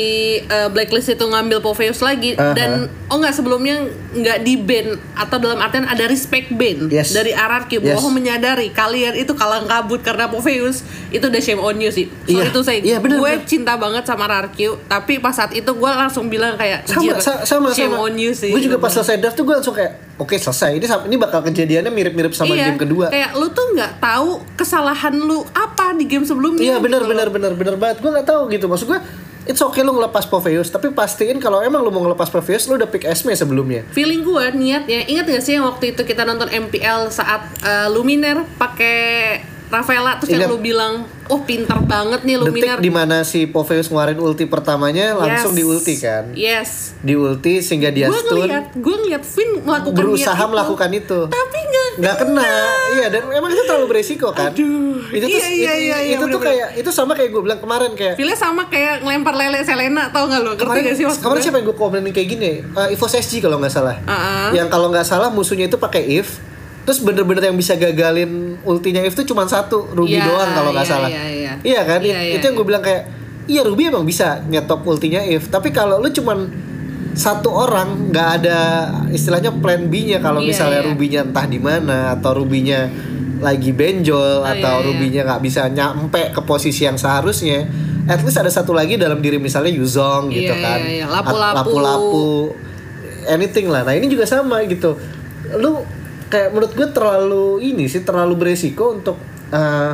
uh, blacklist itu ngambil Poveus lagi Aha. dan oh nggak sebelumnya nggak di ban atau dalam artian ada respect ban Yes. dari RRQ Yes. bahwa menyadari kalian itu kalang kabut karena Poveus itu udah shame on you sih. Sorry Iya. itu saya Iya, bener, gue bener. cinta banget sama RRQ tapi pas saat itu gue langsung bilang kayak sama "Jir, sa- sama shame sama on you sih. gue juga pas selesai draft tuh gue langsung kayak oke selesai ini ini bakal kejadiannya mirip-mirip sama iya, game kedua Kayak lu tuh nggak tahu kesalahan lu apa di game sebelumnya. Iya benar gitu benar benar benar banget. Gue nggak tahu gitu. Maksud gue it's okay lu ngelepas Poveus, tapi pastiin kalau emang lu mau ngelepas Poveus lu udah pick Esme sebelumnya. Feeling gue niatnya ingat gak sih yang waktu itu kita nonton MPL saat uh, Luminer pakai Rafaela terus yang Ingat. lu bilang oh pintar banget nih Luminer Detik di mana si Poveus ngeluarin ulti pertamanya langsung Yes. di ulti kan. yes Di ulti sehingga dia gue stun ngeliat gue ngeliat Finn melakukan berusaha itu. melakukan itu. tapi nggak nggak kena iya dan emang itu terlalu beresiko kan Aduh. itu tuh Iya, iya, itu, iya, iya, itu tuh bener-bener. kayak itu sama kayak gue bilang kemarin kayak Feelnya sama kayak ngelempar lele Selena tau gak lo kemarin, gak sih kemarin siapa yang gue komenin kayak gini uh, Evos SG kalau nggak salah Uh-uh. yang kalau nggak salah musuhnya itu pakai if terus bener-bener yang bisa gagalin ultinya if tuh cuma satu Ruby Iya, doang kalau nggak iya, salah iya, iya. kan Iya, iya, itu yang gue bilang kayak iya Ruby emang bisa nyetop ultinya if tapi kalau lu cuman satu orang nggak ada istilahnya plan B-nya kalau Iya, misalnya iya. Ruby-nya entah di mana atau Ruby-nya lagi benjol Oh, atau iya, iya. Ruby-nya nggak bisa nyampe ke posisi yang seharusnya at least ada satu lagi dalam diri misalnya Yuzong gitu Iya, kan iya, iya. Lapu-lapu. lapu-lapu anything lah nah ini juga sama gitu lu kayak menurut gue terlalu ini sih terlalu beresiko untuk eh,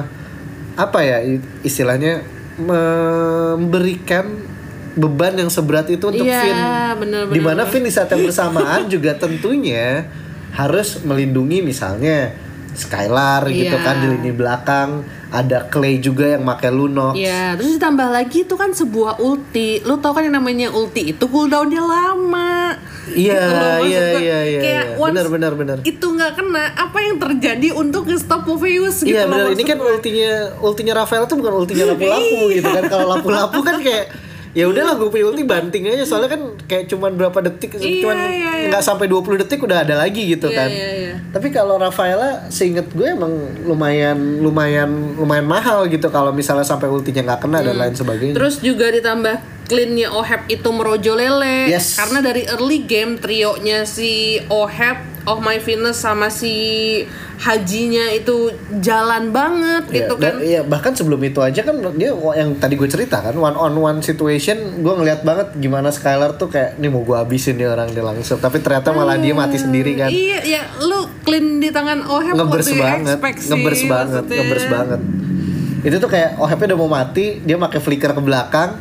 apa ya istilahnya memberikan beban yang seberat itu untuk Iya, Finn bener, bener, di mana bener. Finn di saat yang bersamaan juga tentunya harus melindungi misalnya Skylar gitu Iya. kan di lini belakang ada Clay juga yang pakai Lunox Iya, terus ditambah lagi itu kan sebuah ulti. Lu tau kan yang namanya ulti itu cooldownnya lama. Iya, Gitu iya, iya, iya, iya. once Benar, benar, benar. Itu nggak kena, apa yang terjadi untuk nge-stop Poveus gitu Iya benar ini kan ultinya ultinya Rafael tuh bukan ultinya lapu-lapu gitu kan. Kalau lapu-lapu kan kayak ya udahlah gue punya ulti banting aja soalnya kan kayak cuman berapa detik Iya, cuman iya, iya. nggak sampai 20 detik udah ada lagi gitu Iya, kan. iya, iya. Tapi kalau Rafaela seinget gue emang lumayan lumayan lumayan mahal gitu kalau misalnya sampai ultinya nggak kena dan lain sebagainya. Hmm. Terus juga ditambah cleannya Oheb itu merojo lele Yes. karena dari early game trionya si Oheb, Oh My Venus sama si Hajinya itu jalan banget Iya, gitu kan. iya bahkan sebelum itu aja kan dia yang tadi gue cerita kan one on one situation gue ngeliat banget gimana Skylar tuh kayak nih mau gue habisin nih orang dia langsung tapi ternyata malah dia mati sendiri kan Iya, ya lu clean di tangan Oheb ngebers banget sih, ngebers banget maksudnya? ngebers banget itu tuh kayak Ohepnya udah mau mati dia pakai flicker ke belakang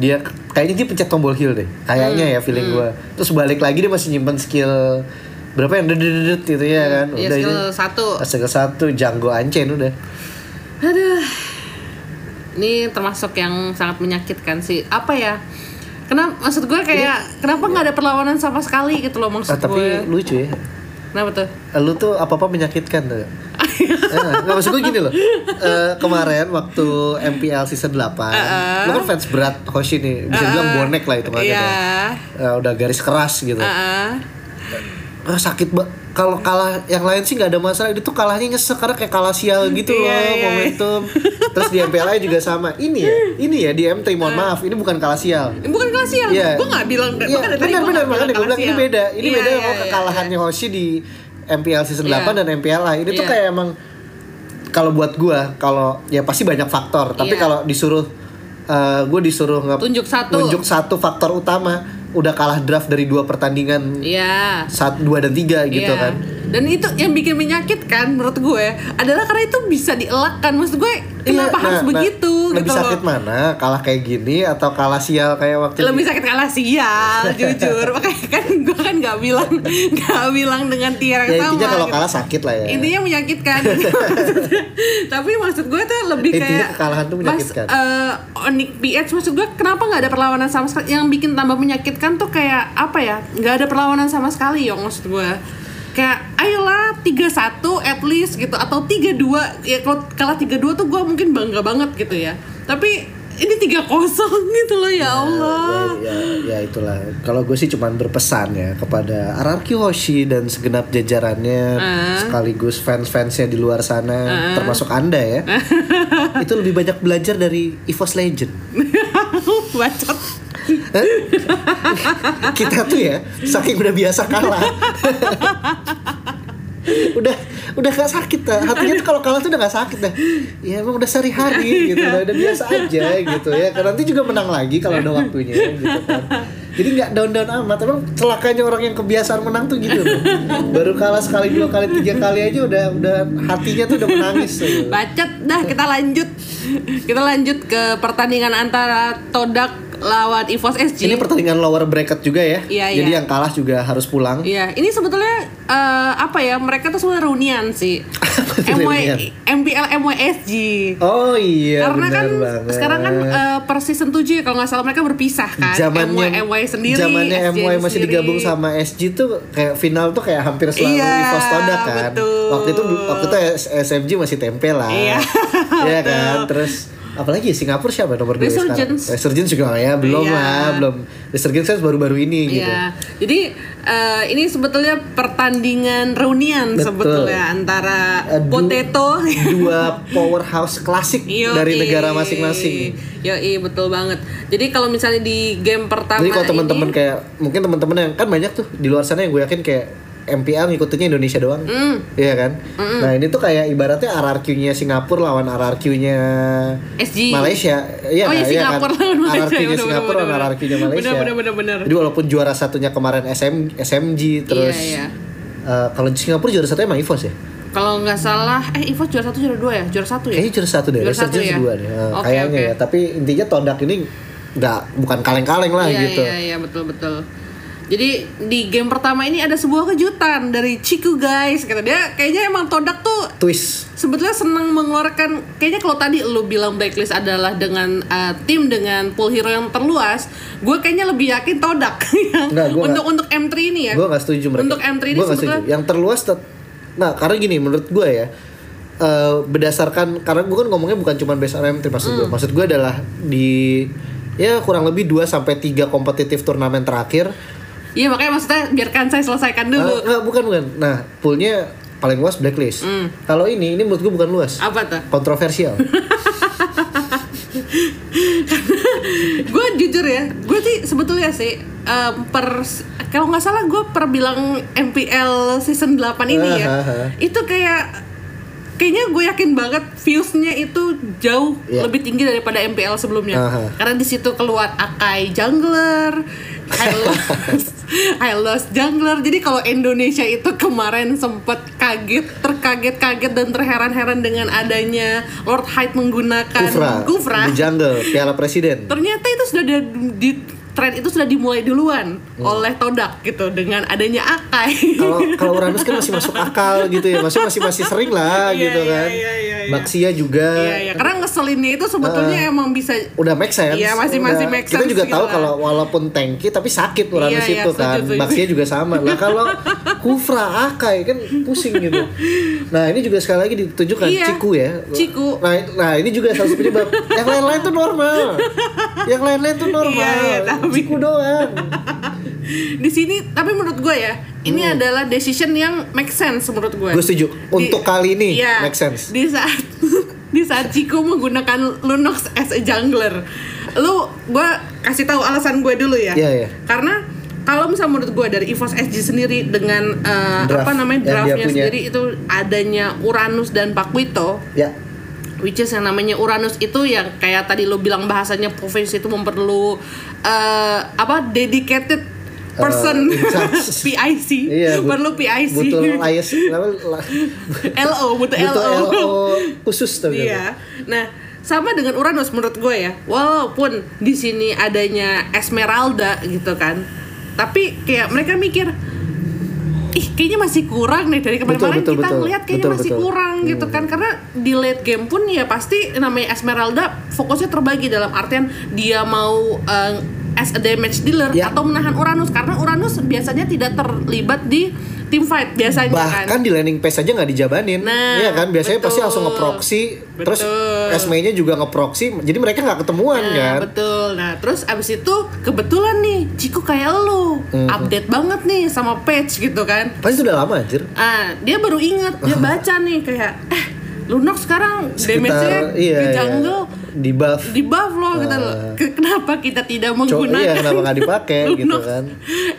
dia kayaknya dia pencet tombol heal deh kayaknya Hmm, ya feeling gue terus balik lagi dia masih nyimpen skill berapa yang dedet gitu ya kan Iya, skill satu. skill satu Django Ancen udah Aduh. Ini termasuk yang sangat menyakitkan sih. Apa ya? Kenapa maksud gue kayak kenapa nggak ada perlawanan sama sekali gitu loh maksud Ah, tapi gue. lucu ya Kenapa tuh? lu tuh apa apa menyakitkan tuh Eh, nggak maksud gue gini loh. Eh, kemarin waktu MPL season 8 lu kan fans berat Hoshi nih. Bisa bilang bonek lah itu Iya. Eh, udah garis keras gitu. Ah, sakit banget kalau kalah yang lain sih nggak ada masalah. Itu kalahnya nyesek karena kayak kalah sial gitu loh Iya, iya. momentum. Terus di MPL juga sama. Ini ya? Ini ya? Di M3 mohon maaf ini bukan kalah sial. Bukan kelas sial. Iya. Gue nggak bilang Iya, tadi benar benar makanya gue bilang ini beda. Ini Iya, beda iya, sama iya, kekalahannya Hoshi di MPL season Iya. 8 dan MPL lain. Itu Iya. kayak emang kalau buat gua kalau ya pasti banyak faktor, tapi Iya. kalau disuruh eh gue disuruh nge- Tunjuk satu. nunjuk satu faktor utama udah kalah draft dari dua pertandingan Iya. saat dua dan tiga gitu Iya. kan dan itu yang bikin menyakitkan menurut gue adalah karena itu bisa dielakkan. Maksud gue kenapa Iya, harus nah, begitu nah, lebih gitu loh. sakit mana? Kalah kayak gini atau kalah sial kayak waktu lebih sakit kalah sial jujur. Makanya kan gue kan nggak bilang nggak bilang dengan tiar yang ya sama intinya kalau gitu. kalah sakit lah ya. Intinya menyakitkan. Tapi maksud gue tuh lebih Intinya kayak kekalahan tuh menyakitkan. mas eh, Onyx PH maksud gue kenapa nggak ada perlawanan sama sekali? Yang bikin tambah menyakitkan tuh kayak apa ya? Nggak ada perlawanan sama sekali yong maksud gue kayak ayolah 3-1 at least gitu. Atau 3-2 ya kalau kalah 3-2 tuh gue mungkin bangga banget gitu ya. Tapi ini 3-0 gitu loh ya Allah. ya, ya, ya itulah. Kalau gue sih cuman berpesan ya kepada Ararki Hoshi dan segenap jajarannya Ah. sekaligus fans-fansnya di luar sana termasuk anda ya. Itu lebih banyak belajar dari EVOS Legend. Bacot? Kita tuh ya saking udah biasa kalah. Udah udah gak sakit dah hatinya tuh kalau kalah tuh udah gak sakit dah ya emang udah sehari-hari gitu. Udah, udah biasa aja gitu ya. Kan nanti juga menang lagi kalau ada waktunya gitu kan. Jadi nggak down down amat. Emang celakanya orang yang kebiasaan menang tuh gitu. Loh baru kalah sekali dua kali tiga kali aja udah udah hatinya tuh udah menangis tuh. Bacot dah kita lanjut. Kita lanjut ke pertandingan antara Todak lawan EVOS SG ini pertandingan lower bracket juga ya Iya, jadi iya. yang kalah juga harus pulang Iya, ini sebetulnya eh, apa ya? Mereka tuh sebenarnya reunian sih. MY? MPL MYSG. oh iya Karena kan banget. sekarang kan eh, per season 7 ya kalau nggak salah mereka berpisah kan. zamannya MY, MY sendiri. zamannya MY masih sendiri. digabung sama SG tuh kayak final tuh kayak hampir selalu Iya, EVOS Todak kan betul. waktu itu waktu itu SMG masih tempe lah Iya, Iya kan terus apalagi ya, Singapura siapa nomor dua ya sekarang Resurgence. Juga ya belum Iya. lah belum Resurgence kan baru-baru ini gitu Iya, jadi eh, ini sebetulnya pertandingan reunian Betul. sebetulnya antara Aduh. Potato dua powerhouse klasik Yoi. dari negara masing-masing Yoi, betul banget. Jadi kalau misalnya di game pertama Jadi kalau teman-teman kayak mungkin teman-teman yang kan banyak tuh di luar sana yang gue yakin kayak MPL ngikutinnya Indonesia doang. Mm. Iya kan? Nah, ini tuh kayak ibaratnya RRQ-nya Singapura lawan RRQ-nya SG. Malaysia. Iya, Oh, iya, iya kan? Singapura. RRQ-nya Bener, Singapura lawan. RRQ-nya Malaysia. Bener, bener, bener. Jadi walaupun juara satunya kemarin SM, SMG terus Iya, iya. eh, kalau di Singapura juara satunya emang EVOS ya? Kalau nggak salah, eh Ivo juara satu juara dua ya, juara satu ya. Kayaknya juara satu deh, Juara satu Resurgence ya? dua deh. Eh, kayaknya ya. Tapi intinya Todak ini nggak bukan kaleng-kaleng lah iya, gitu. Iya iya betul betul. Jadi di game pertama ini ada sebuah kejutan dari Ciku guys, kata dia kayaknya emang Todak tuh Twist. sebetulnya senang mengeluarkan kayaknya kalau tadi lu bilang blacklist adalah dengan uh, tim dengan pool hero yang terluas gue kayaknya lebih yakin Todak. Enggak, gua untuk untuk M3 ini ya. Gue gak setuju mereka. Untuk M3 ini Gua sebetulnya setuju. yang terluas tet- nah karena gini menurut gue ya eh, berdasarkan karena gue kan ngomongnya bukan cuma best RM maksud Hmm. gue maksud gue adalah di ya kurang lebih 2 sampai 3 kompetitif turnamen terakhir iya makanya maksudnya biarkan saya selesaikan Ah, dulu. enggak bukan bukan. Nah poolnya paling luas blacklist. Hmm. kalau ini ini menurut gue bukan luas. Apa tuh? Kontroversial. Gue jujur ya gue sih sebetulnya sih em, per kalau nggak salah gue per bilang MPL season 8 ini ya Ah, ah, ah. itu kayak kayaknya gue yakin banget viewsnya itu jauh Iya. lebih tinggi daripada MPL sebelumnya. Ah, ah. karena di situ keluar Akai jungler Hylos Hylos jungler. Jadi kalau Indonesia itu kemarin sempet kaget terkaget-kaget dan terheran-heran dengan adanya Lord Hyde menggunakan Kufra, Kufra. Di jungle piala presiden. Ternyata itu sudah ada di tren itu sudah dimulai duluan oleh Todak gitu dengan adanya Akai. kalau kalau Uranus kan masih masuk akal gitu ya masih masih masih sering lah Iya, gitu iya, kan iya, iya, iya. Maxia juga Iya, iya. Karena ngeselinnya itu sebetulnya emang bisa udah make sense. Iya, masih- masih Udah. make Kita sense juga gitu tahu lah. kalau walaupun tanky tapi sakit Uranus Iya, iya, itu kan. setuju. Maxia juga sama. Nah, kalau Kufra Akai kan pusing gitu. Nah, ini juga sekali lagi ditunjukkan Iya, Ciku ya. Ciku. Nah, nah ini juga salah satu penyebab. Yang lain-lain tuh normal. Yang lain-lain tuh normal. Iya, iya, tapi- Ciku doang. di sini tapi menurut gue ya ini adalah decision yang make sense menurut gue. Hmm. Gue setuju. Untuk kali ini iya, make sense. Di saat di saat Chico menggunakan Lunox as a jungler. Lu gue kasih tahu alasan gue dulu ya. Iya, iya. Karena kalau misalnya menurut gue dari EVOS SG sendiri dengan eh, Draft apa namanya draftnya sendiri itu adanya Uranus dan Pakuito Ya. Which is yang namanya Uranus itu yang kayak tadi lo bilang bahasanya provinsi itu memperlu eh, apa dedicated person in charge. PIC Iya, perlu PIC butuh la- LO butuh, butuh LO, LO khusus tuh Iya. Nah, sama dengan Uranus menurut gue ya. Walaupun di sini adanya Esmeralda gitu kan. Tapi kayak mereka mikir Ih, kayaknya masih kurang nih dari kemarin-kemarin kita betul. ngeliat kayaknya Betul, masih betul. kurang gitu kan karena di late game pun ya pasti namanya Esmeralda fokusnya terbagi dalam artian dia mau eh, as a damage dealer Ya. atau menahan Uranus karena Uranus biasanya tidak terlibat di team fight biasanya kan. bahkan di landing page aja nggak dijabanin Nah, Iya kan biasanya pasti betul. langsung ngeproxy terus. SME-nya juga ngeproxy jadi mereka nggak ketemuan Nah, kan betul. Nah, terus abis itu kebetulan nih, Ciko kayak lu, Hmm. update banget nih sama patch gitu kan. pasti sudah lama anjir Ah, dia baru inget, dia baca nih kayak, eh, Lunox sekarang damage-nya iya, ke iya. jungle di buff di buff loh loh. Ah. Ke- Kenapa kita tidak Cok, menggunakan iya kenapa nggak dipakai gitu kan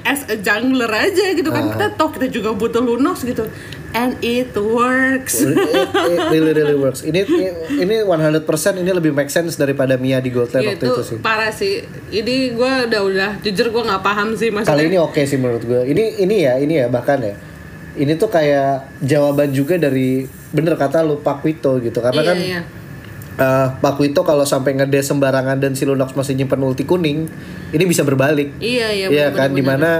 as a jungler aja gitu kan. Ah. Kita toh kita juga butuh Lunox gitu. And it works. It, it really really works. Ini ini 100% ini lebih make sense daripada Mia di Gold Lane Iya, waktu itu sih. parah sih. Ini gue udah udah jujur gue nggak paham sih maksudnya. Kali ini oke sih menurut gue. Ini ini ya, ini ya bahkan ya. Ini tuh kayak jawaban juga dari bener kata lu Pak Wito gitu. Karena Iya, kan iya. eh, Pak Wito kalau sampai ngede sembarangan dan si Lunox masih nyimpen ulti kuning, ini bisa berbalik. Iya iya. Iya kan bener, di mana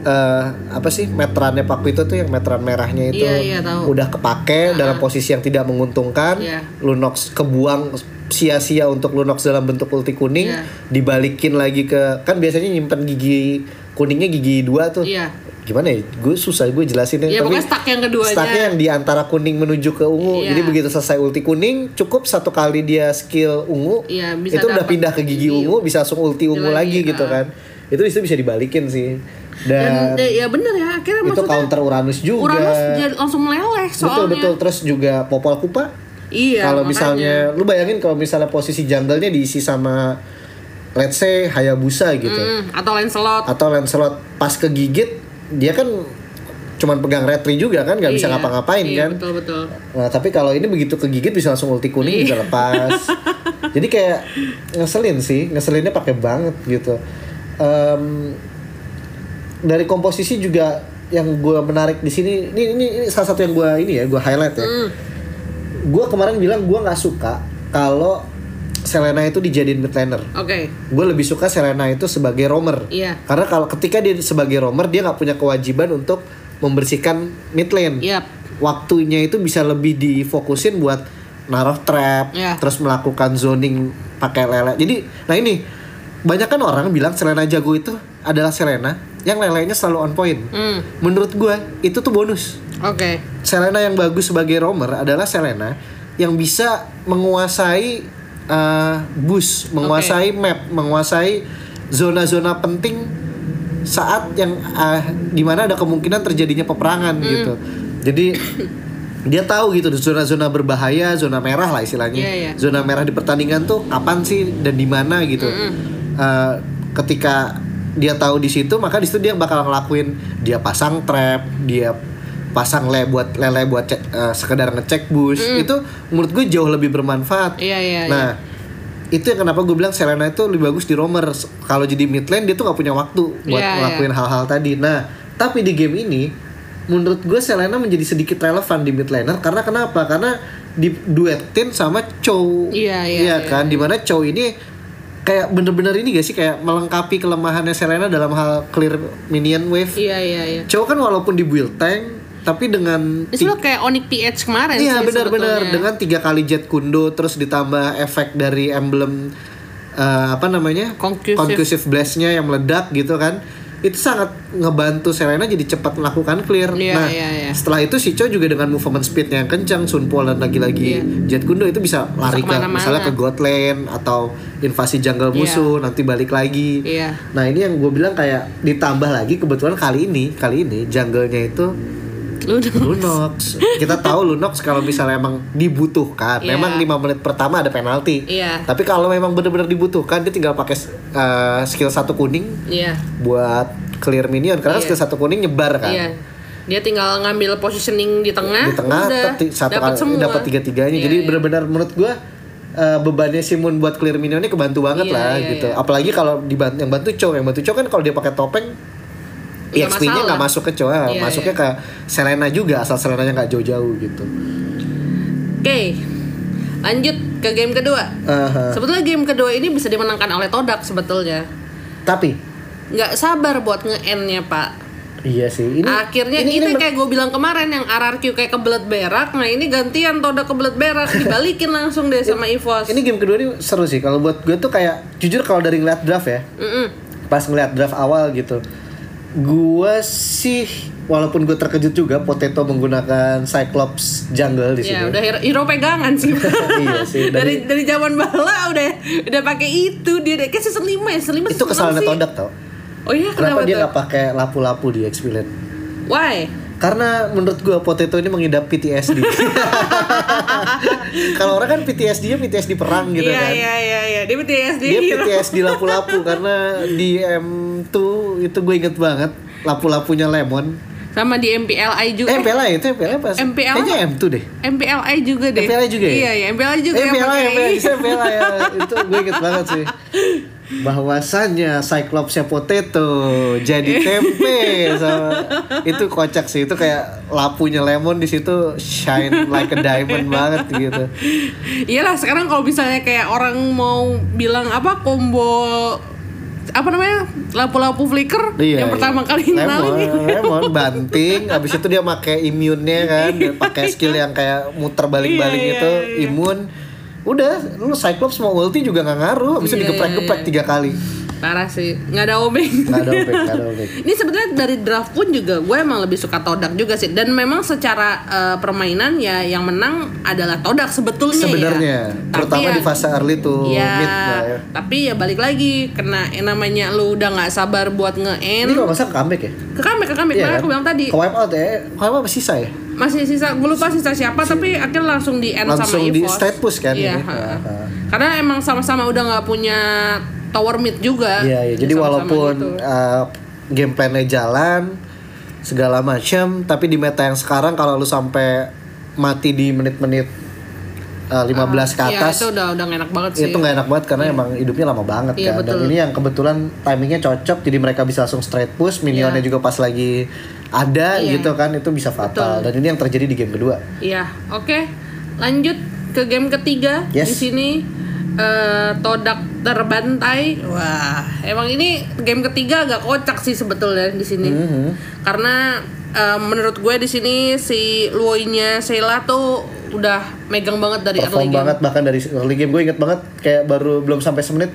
eh, apa sih meterannya Pak Wito tuh yang meteran merahnya itu Iya, iya, tahu. udah kepake dalam posisi yang tidak menguntungkan. Iya. Lunox kebuang sia-sia untuk Lunox dalam bentuk ulti kuning, Iya. dibalikin lagi ke kan biasanya nyimpen gigi kuningnya gigi dua tuh. Iya. Gimana ya? Gue susah gue jelasinnya. Iya, pokoknya stuck yang keduanya. Stucknya yang di antara kuning menuju ke ungu. Iya. Jadi begitu selesai ulti kuning, cukup satu kali dia skill ungu, Iya, bisa itu udah pindah ke gigi gigi ungu, bisa langsung ulti ungu lagi, lagi, gitu ah. kan. Itu itu bisa dibalikin sih. Dan, Dan, ya bener ya akhirnya itu maksudnya counter Uranus juga. Uranus jadi langsung meleleh betul soalnya. betul terus juga Popol Kupa. Iya. kalau misalnya lu bayangin kalau misalnya posisi jungle-nya diisi sama let's say Hayabusa gitu. Mm, atau Lancelot. Atau Lancelot pas kegigit dia kan cuman pegang retri juga kan nggak bisa Iya, ngapa-ngapain iya, kan. Betul betul. Nah, tapi kalau ini begitu kegigit bisa langsung ulti kuning bisa lepas. Jadi kayak ngeselin sih, ngeselinnya pakai banget gitu. Em, dari komposisi juga yang gue menarik di sini, ini, ini ini salah satu yang gue ini ya, gue highlight ya. Hmm. Gue kemarin bilang gue nggak suka kalau Selena itu dijadiin mid laner. Oke. Gue lebih suka Selena itu sebagai roamer. Iya. Karena kalau ketika dia sebagai roamer dia nggak punya kewajiban untuk membersihkan mid lane Yap. waktunya itu bisa lebih difokusin buat naruh trap, Ya. terus melakukan zoning pakai lele. Jadi, nah ini banyak kan orang bilang Selena jago itu adalah Selena yang lelenya selalu on point. Hmm. Menurut gue itu tuh bonus. Oke. Selena yang bagus sebagai roamer adalah Selena yang bisa menguasai uh, bus, menguasai map, menguasai zona-zona penting saat yang uh, di mana ada kemungkinan terjadinya peperangan Hmm. gitu. Jadi dia tahu gitu zona-zona berbahaya, zona merah lah istilahnya. Iya, iya. Zona merah di pertandingan tuh kapan sih dan di mana gitu. Uh, ketika dia tahu di situ, maka di situ dia bakal ngelakuin dia pasang trap, dia pasang le buat lele buat cek, uh, sekedar ngecek bus. Itu menurut gue jauh lebih bermanfaat. Iya iya. Nah, itu yang kenapa gue bilang Selena itu lebih bagus di roamer. Kalau jadi mid lane dia tuh nggak punya waktu buat Iya, ngelakuin hal-hal tadi. Nah, tapi di game ini menurut gue Selena menjadi sedikit relevan di mid laner karena kenapa? Karena diduetin sama Chow. Iya, iya, Iya iya, kan? Di mana Chow ini kayak bener-bener ini gak sih kayak melengkapi kelemahannya Selena dalam hal clear minion wave. Iya iya iya. Chow kan walaupun di build tank tapi dengan Ini lo kayak Onyx PH kemarin Iya benar-benar dengan tiga kali jet kundo terus ditambah efek dari emblem eh, apa namanya Conclusive. conclusive blast-nya yang meledak gitu kan itu sangat ngebantu Selena jadi cepat melakukan clear. Iya, nah iya, iya. setelah itu si Cho juga dengan movement speednya yang kencang, Sunpol dan lagi-lagi jet kundo itu bisa lari ke misalnya ke god lane atau invasi jungle Iya. musuh nanti balik lagi. Iya. Nah ini yang gue bilang kayak ditambah lagi kebetulan kali ini kali ini jungle-nya itu Lu udah Lunox. Kita tahu Lunox kalau misalnya emang dibutuhkan, Iya. memang 5 menit pertama ada penalti. Iya. Tapi kalau memang benar-benar dibutuhkan, dia tinggal pakai uh, skill satu kuning Iya. buat clear minion karena Iya. skill satu kuning nyebar kan. Iya. Dia tinggal ngambil positioning di tengah. Di tengah udah, satu dapat kali semua. dapat tiga-tiganya. Iya, Jadi iya. benar-benar menurut gua uh, bebannya Simon buat clear minionnya kebantu banget Iya, lah iya, gitu. iya. Apalagi kalau dibantu yang bantu Chow, yang bantu Chow kan kalau dia pakai topeng EXP-nya masalah. nggak masuk ke cowok, Iya, masuknya ke Selena juga asal Selenanya nggak jauh-jauh gitu. Oke, lanjut ke game kedua. Aha. Sebetulnya game kedua ini bisa dimenangkan oleh Todak sebetulnya. Tapi Nggak sabar buat nge-end-nya pak. iya sih ini Akhirnya ini, itu ini kayak gue bilang kemarin yang RRQ kayak kebelet berak. Nah ini gantian Todak kebelet berak dibalikin langsung deh sama EVOS. ini game kedua ini seru sih kalau buat gue tuh kayak jujur kalau dari ngeliat draft ya Mm-mm. pas ngeliat draft awal gitu gue sih walaupun gue terkejut juga Potato menggunakan Cyclops jungle di Ya sini. udah hero, hero pegangan sih. Iya sih, dari dari zaman bala udah udah pakai itu dia kayak season 5 ya, season 5 itu kesalahan Todak tau. Oh iya kenapa kenapa, dia nggak pakai lapu-lapu di Xvillain Why? Karena menurut gue Potato ini mengidap PTSD kalau orang kan PTSD-nya PTSD perang gitu Iya kan iya iya iya. Dia PTSD dia hero. PTSD lapu-lapu karena di M2 itu gue inget banget lapu-lapunya Lemon Sama di MPLI juga. eh MPLA itu MPLA pas MPLA? kayaknya M2 deh MPLI juga deh. MPLI juga ya? Iya, iya, MPLI juga eh MPLA pakai- MPLA bisa MPLA ya itu gue inget banget sih bahwasannya Cyclopsnya Potato jadi tempe sama itu kocak sih itu kayak lapunya Lemon di situ shine like a diamond banget gitu Iyalah sekarang kalau misalnya kayak orang mau bilang apa combo apa namanya lapu-lapu flicker Iya, yang pertama iya. kali lemon, kenalin lemon banting, habis itu dia pakai imunnya kan, pakai skill yang kayak muter balik-balik Iya, itu, iya, iya. imun. Udah, lu Cyclops mau ulti juga nggak ngaruh, habis itu Iya, digeprek-geprek iya, tiga kali. parah sih nggak ada obeng Nggak ada obeng, nggak ada obeng. ini sebenarnya dari draft pun juga gue emang lebih suka Todak juga sih dan memang secara eh, permainan ya yang menang adalah Todak sebetulnya Sebenarnya, ya. terutama Tapi di fase early tuh ya, mid ya. tapi ya balik lagi kena yang namanya lu udah nggak sabar buat Ini nge-end kalau nggak salah comeback ya? ke comeback ke comeback makanya kan? aku bilang tadi Ke wipe out ya? Ke wipe out sisa ya? Masih sisa gue lupa sisa siapa tapi akhirnya langsung di end Langsung sama di EVOS straight push kan iya ini? ha. Ah, ah. karena emang sama-sama udah nggak punya tower mid juga Iya, iya. Jadi Sama-sama walaupun gitu. uh, game plan-nya jalan segala macam, tapi di meta yang sekarang kalau lu sampai mati di menit-menit uh, 15 ke Iya, atas itu udah udah enak banget sih itu nggak enak banget karena emang hidupnya lama banget Iya, kan. Dan betul. ini yang kebetulan timingnya cocok, jadi mereka bisa langsung straight push, minionnya Iya. juga pas lagi ada Iya. gitu kan, itu bisa fatal. Dan ini yang terjadi di game kedua. Iya, oke. Lanjut ke game ketiga. Yes. Di sini eh, Todak terbantai. Wah, emang ini game ketiga agak kocak sih sebetulnya di sini. Mhm. Karena eh, menurut gue di sini si Luoy-nya Sheila tuh udah megang banget dari early Perform game. banget bahkan dari early game gue inget banget kayak baru belum sampai semenit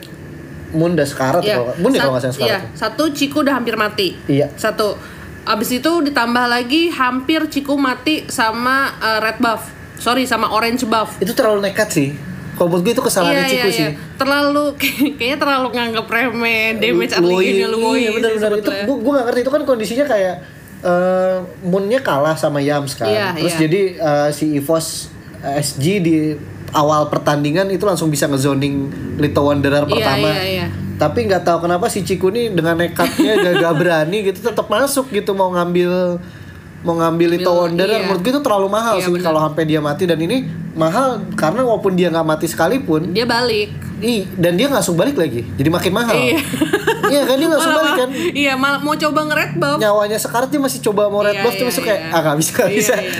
Moon udah sekarat Iya. kalau Moon ya kalau nggak salah iya, sekarat. satu Ciku udah hampir mati. Iya. Satu. Abis itu ditambah lagi hampir Ciku mati sama eh, red buff. Sorry sama orange buff. Itu terlalu nekat sih. Kalau buat gue itu kesalahan Ciku sih. Terlalu kayaknya terlalu nganggap remeh damage game-nya Luoy iya, benar-benar itu gue gue gak ngerti itu kan kondisinya kayak eh Moonnya kalah sama Yams kan Iya, terus iya. jadi eh, si EVOS SG di awal pertandingan itu langsung bisa ngezoning Little Wanderer Iya, pertama iya, iya. Tapi nggak tahu kenapa si Ciku nih dengan nekatnya gak, berani gitu tetap masuk gitu mau ngambil mau ngambil Ngambil, Wanderer iya. menurut gue itu terlalu mahal Iya, sih kalau sampai dia mati dan ini mahal karena walaupun dia nggak mati sekalipun Dia balik. Ih, dan dia langsung balik lagi jadi makin mahal Iya. iya kan dia langsung balik kan Iya, malah mau coba nge-red buff. nyawanya sekarat dia masih coba mau red Iya, buff iya, terus kayak iya. ah nggak bisa nggak Iya, bisa iya.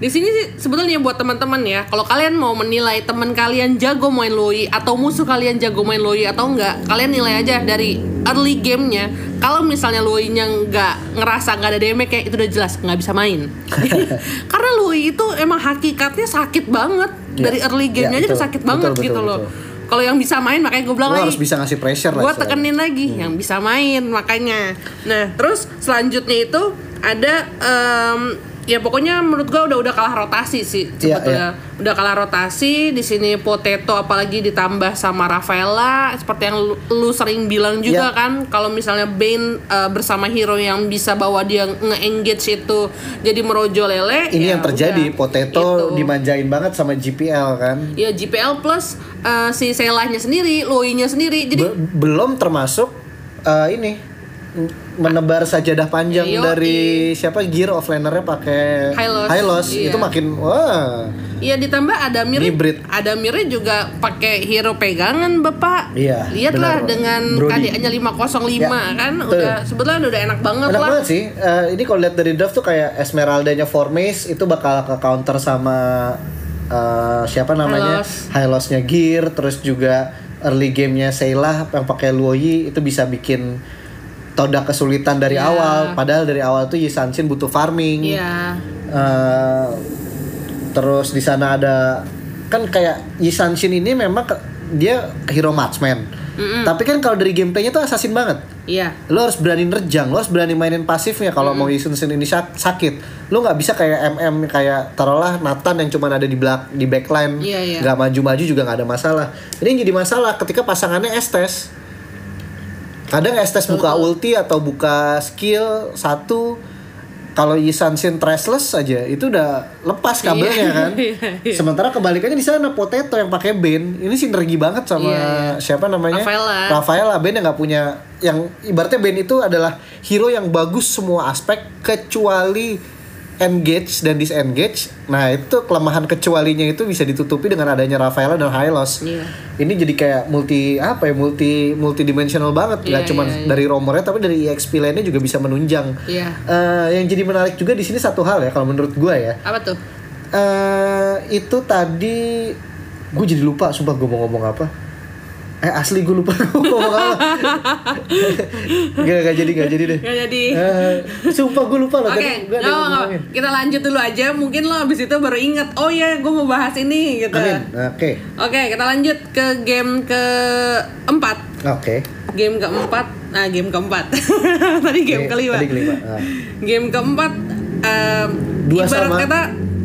Di sini sih sebetulnya buat teman-teman ya, kalau kalian mau menilai teman kalian jago main Loi atau musuh kalian jago main Loi atau enggak, kalian nilai aja dari early gamenya. Kalau misalnya Loi-nya nggak ngerasa nggak ada damage kayak itu udah jelas nggak bisa main. Karena Loi itu emang hakikatnya sakit banget Iya. dari early gamenya Iya, aja betul. sakit Betul, banget betul, gitu betul. loh. Kalau yang bisa main makanya gue bilang Lo lagi harus bisa ngasih pressure lah gue tekenin lagi yang bisa main makanya nah terus selanjutnya itu ada em, ya pokoknya menurut gue udah udah kalah rotasi sih Iya, sebetulnya udah kalah rotasi di sini potato apalagi ditambah sama Rafaela seperti yang lu, lu sering bilang juga Iya. kan kalau misalnya Bane eh, bersama hero yang bisa bawa dia nge-engage itu jadi merojo lele ini ya yang terjadi udah, potato gitu. dimanjain banget sama GPL kan ya GPL plus eh, si Selahnya sendiri Loi-nya sendiri jadi Be- belum termasuk eh, ini menebar sajadah panjang Yoi. dari siapa gear offlanernya pakai Hylos. Hylos. Iya. itu makin wah Iya ditambah ada mirip, Hybrid. ada mirip juga pakai hero pegangan bapak. Iya, Lihatlah dengan Brody. KDA-nya 505 Ya, kan, udah sebetulnya udah enak banget Enak lah. banget sih. Eh, ini kalau lihat dari draft tuh kayak Esmeralda-nya Formace itu bakal ke counter sama eh, siapa namanya? Hylos. Hylos-nya Gear, terus juga early game-nya Seilah yang pakai Luoyi itu bisa bikin Todak kesulitan dari Ya. awal. Padahal dari awal tuh Yisanshin butuh farming. Iya. Eh, terus di sana ada kan kayak Yisanshin ini memang ke- dia hero marksman. Tapi kan kalau dari gameplaynya tuh assassin banget. Iya. Lo harus berani nerjang, lo harus berani mainin pasifnya kalau mau Yisanshin ini sak- sakit. Lo nggak bisa kayak MM kayak taruhlah Nathan yang cuma ada di belak di backline, Iya, iya. nggak maju-maju juga nggak ada masalah. Ini yang jadi masalah ketika pasangannya Estes. Kadang Estes buka ulti atau buka skill satu kalau Yisanshin trashless aja itu udah lepas kabelnya Iya, kan. iya, iya. Sementara kebalikannya di sana Potato yang pakai Ben ini sinergi banget sama Iya, iya. siapa namanya? Rafaela. Rafaela Ben yang nggak punya yang ibaratnya Ben itu adalah hero yang bagus semua aspek kecuali engage dan disengage. Nah, itu kelemahan kecualinya itu bisa ditutupi dengan adanya Rafaela dan Hylos. Iya. Ini jadi kayak multi apa ya? Multi multidimensional banget. Gak Iya, cuma iya, iya. dari romornya tapi dari EXP lainnya juga bisa menunjang. Iya. Eh, yang jadi menarik juga di sini satu hal ya kalau menurut gua ya. Apa tuh? eh itu tadi gue jadi lupa sumpah gue mau ngomong apa eh asli gue lupa gak, gak jadi gak jadi deh Gak jadi. Eh, sumpah gue lupa loh Oke, tadi apa-apa. ngomongin kita lanjut dulu aja. Mungkin lo abis itu baru inget, oh ya, gue mau bahas ini gitu. Oke Oke, kita lanjut ke game keempat. oke Game keempat, nah game keempat. Tadi game Oke, kelima. tadi kelima Ah. Game keempat, em, Dua ibarat sama. kata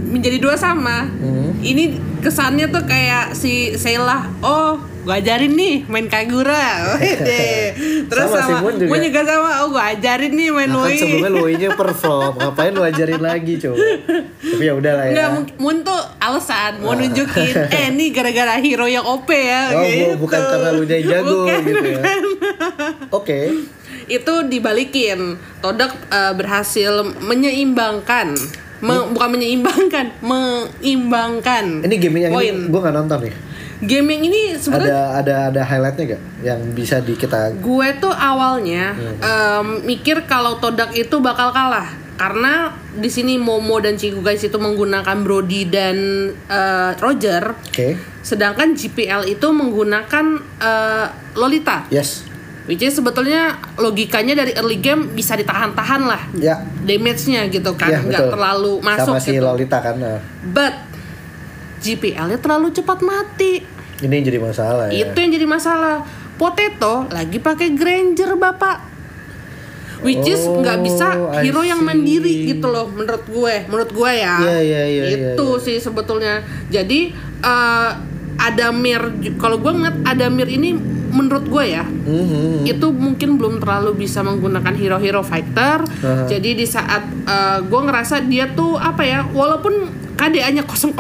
menjadi dua sama. Hmm. Ini kesannya tuh kayak si Sheila, oh gue ajarin nih main Kagura, terus Sama, si sama, Moon juga. gue juga sama, oh gue ajarin nih main Nah, kan Lui. sebelumnya Luinya perform. Ngapain lu ajarin lagi coba? Tapi ya udah lah ya Enggak, Mun- tuh alasan mau nunjukin eh ini gara-gara hero yang OP ya. Oh gitu. bukan karena lu jadi jago Bukan, gitu ya. oke. Itu dibalikin. Todak eh, berhasil menyeimbangkan. Me- bukan menyeimbangkan, mengimbangkan. ini game yang gue nggak nonton nih Game yang ini sebenarnya ada ada ada highlightnya gak yang bisa di kita gue tuh awalnya em, mikir kalau Todak itu bakal kalah. Karena di sini Momo dan Cigu guys itu menggunakan Brody dan eh, Roger. Oke. Sedangkan GPL itu menggunakan eh, Lolita, yes. Which is sebetulnya logikanya dari early game bisa ditahan-tahan lah. Ya. Damage-nya gitu kan, Iya, nggak terlalu masuk sama si gitu. Lolita kan nah. But GPL-nya terlalu cepat mati. ini yang jadi masalah ya Itu yang jadi masalah. Potato lagi pakai Granger bapak, which is Oh, nggak bisa I hero yang mandiri gitu loh, menurut gue, menurut gue ya. Iya, iya, iya, Itu iya, sih sebetulnya. Jadi eh, Adamir, kalau gue ngeliat Adamir ini menurut gue ya, Mhm. itu mungkin belum terlalu bisa menggunakan hero-hero fighter. Aha. Jadi di saat uh, gue ngerasa dia tuh apa ya, walaupun KDA-nya 001,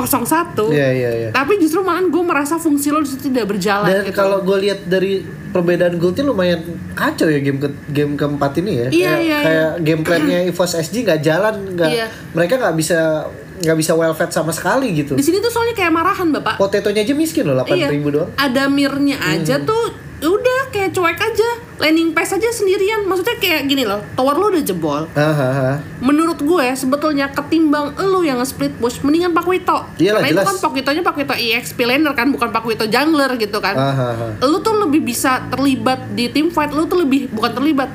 Iya iya iya. tapi justru malahan gue merasa fungsi lo di situ tidak berjalan. Dan gitu. kalau gue lihat dari perbedaan Gultin lumayan kacau ya game ke game keempat ini ya. Iya, kayak, iya, kayak game plan-nya EVOS SG nggak jalan, nggak Iya. mereka nggak bisa nggak bisa well fed sama sekali gitu. di sini tuh soalnya kayak marahan bapak. Potetonya aja miskin loh, 8 iya. ribu doang. Ada mirnya aja Hmm. tuh udah kayak cuek aja, landing pass aja sendirian. Maksudnya kayak gini loh, tower lo udah jebol. Hahaha. Menurut gue sebetulnya ketimbang lu yang nge-split push mendingan Pakuito. Iyalah, Karena itu jelas. kan Pakuitonya Pakuito EXP laner kan bukan Pakuito jungler gitu kan. Hahaha. Lu tuh lebih bisa terlibat di tim fight, lu tuh lebih bukan terlibat,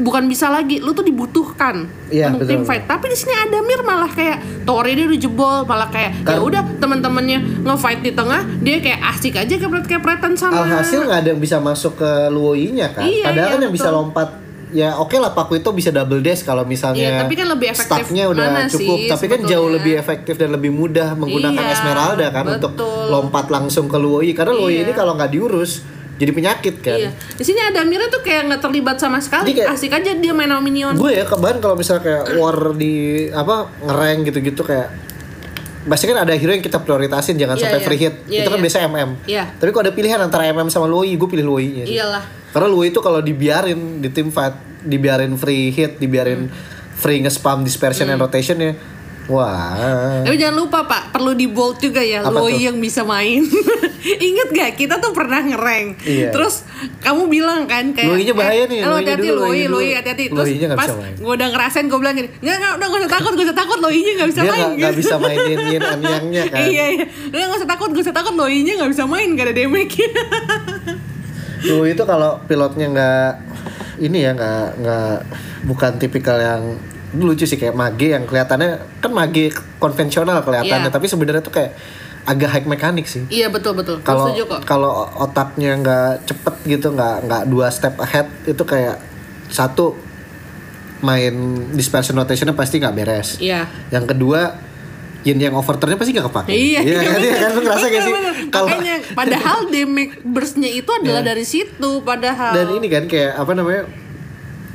bukan bisa lagi, lu tuh dibutuhkan Iya, untuk betul, tim betul. fight. Tapi di sini ada Mir malah kayak Tori dia udah jebol, malah kayak ya udah teman-temannya nge-fight di tengah, dia kayak asik aja kepret-kepretan sama Alhasil nggak ada yang bisa masuk ke Luoyi-nya kan. Iya, Padahal iya, kan yang bisa betul. lompat ya oke lah Paku itu bisa double dash kalau misalnya Iya, tapi kan lebih efektif stacknya udah mana cukup sih tapi kan jauh lebih efektif dan lebih mudah menggunakan Iya, Esmeralda kan untuk betul. lompat langsung ke Luoyi karena Luoyi Iya. ini kalau nggak diurus jadi penyakit kan Iya. Di sini ada Mirnya tuh kayak nggak terlibat sama sekali. Jadi kayak- Asik aja dia main sama minion. gue ya keban kalau misalnya kayak war di apa ngereng gitu-gitu kayak pasti kan ada hero yang kita prioritasin jangan Iya, sampai iya. free hit Iya, itu kan iya. biasa MM Iya. tapi kalau ada pilihan antara MM sama Luoyi gue pilih Luoyi Iyalah. karena Luoyi itu kalau dibiarin di tim fight dibiarin free hit dibiarin free nge-spam dispersion Hmm. and rotation ya Wah. Tapi jangan lupa Pak, perlu di bold juga ya Apa Loi tuh? yang bisa main. Ingat gak kita tuh pernah ngereng. Iya. Terus kamu bilang kan kayak Loinya bahaya nih, eh, lo hati-hati Loi. Loi hati-hati. Terus Loinya nggak pas bisa main. gue udah ngerasain gue bilang gini, "Enggak, enggak, udah gak usah takut, gak usah takut Loinya gak bisa Dia main." nggak nggak bisa mainin yin and yang-nya kan. Iya, iya. Udah gak usah takut, gak usah takut Loinya gak bisa main, gak ada damage Lu itu kalau pilotnya nggak ini ya nggak nggak bukan tipikal yang lucu sih kayak mage yang kelihatannya kan mage konvensional kelihatannya Iya. tapi sebenarnya tuh kayak agak high mekanik sih. Iya betul betul. Kalau kalau otaknya nggak cepet gitu nggak nggak dua step ahead itu kayak satu main dispersion notationnya pasti nggak beres. Iya. Yang kedua yin yang overturnnya pasti nggak kepake. Iya, iya kan, iya kan lu ngerasa gak sih? Kalau Makanya padahal damage burstnya itu adalah dari situ padahal. dan ini kan kayak apa namanya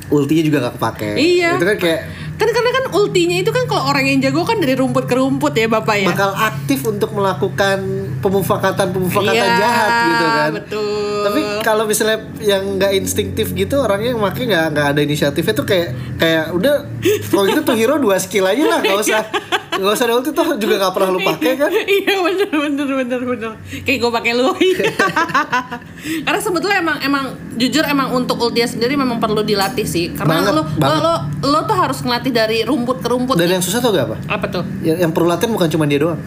ultinya juga nggak kepake. Iya. Itu kan kayak kan karena kan ultinya itu kan kalau orang yang jago kan dari rumput ke rumput ya bapak ya. bakal aktif untuk melakukan pemufakatan pemufakatan Iya, jahat gitu kan. betul. Tapi kalau misalnya yang nggak instinktif gitu orangnya yang make nggak nggak ada inisiatifnya tuh kayak kayak udah kalau gitu tuh hero dua skill aja lah nggak usah nggak usah ada ulti tuh juga nggak pernah lu pakai kan. iya bener bener bener bener kayak gue pakai Loi karena sebetulnya emang emang jujur emang untuk ultia sendiri memang perlu dilatih sih karena Banget, lo, banget. lo lo lo tuh harus ngelatih dari rumput ke rumput Dan yang susah tuh gak apa? apa tuh Yang, yang perlu latihan bukan cuma dia doang.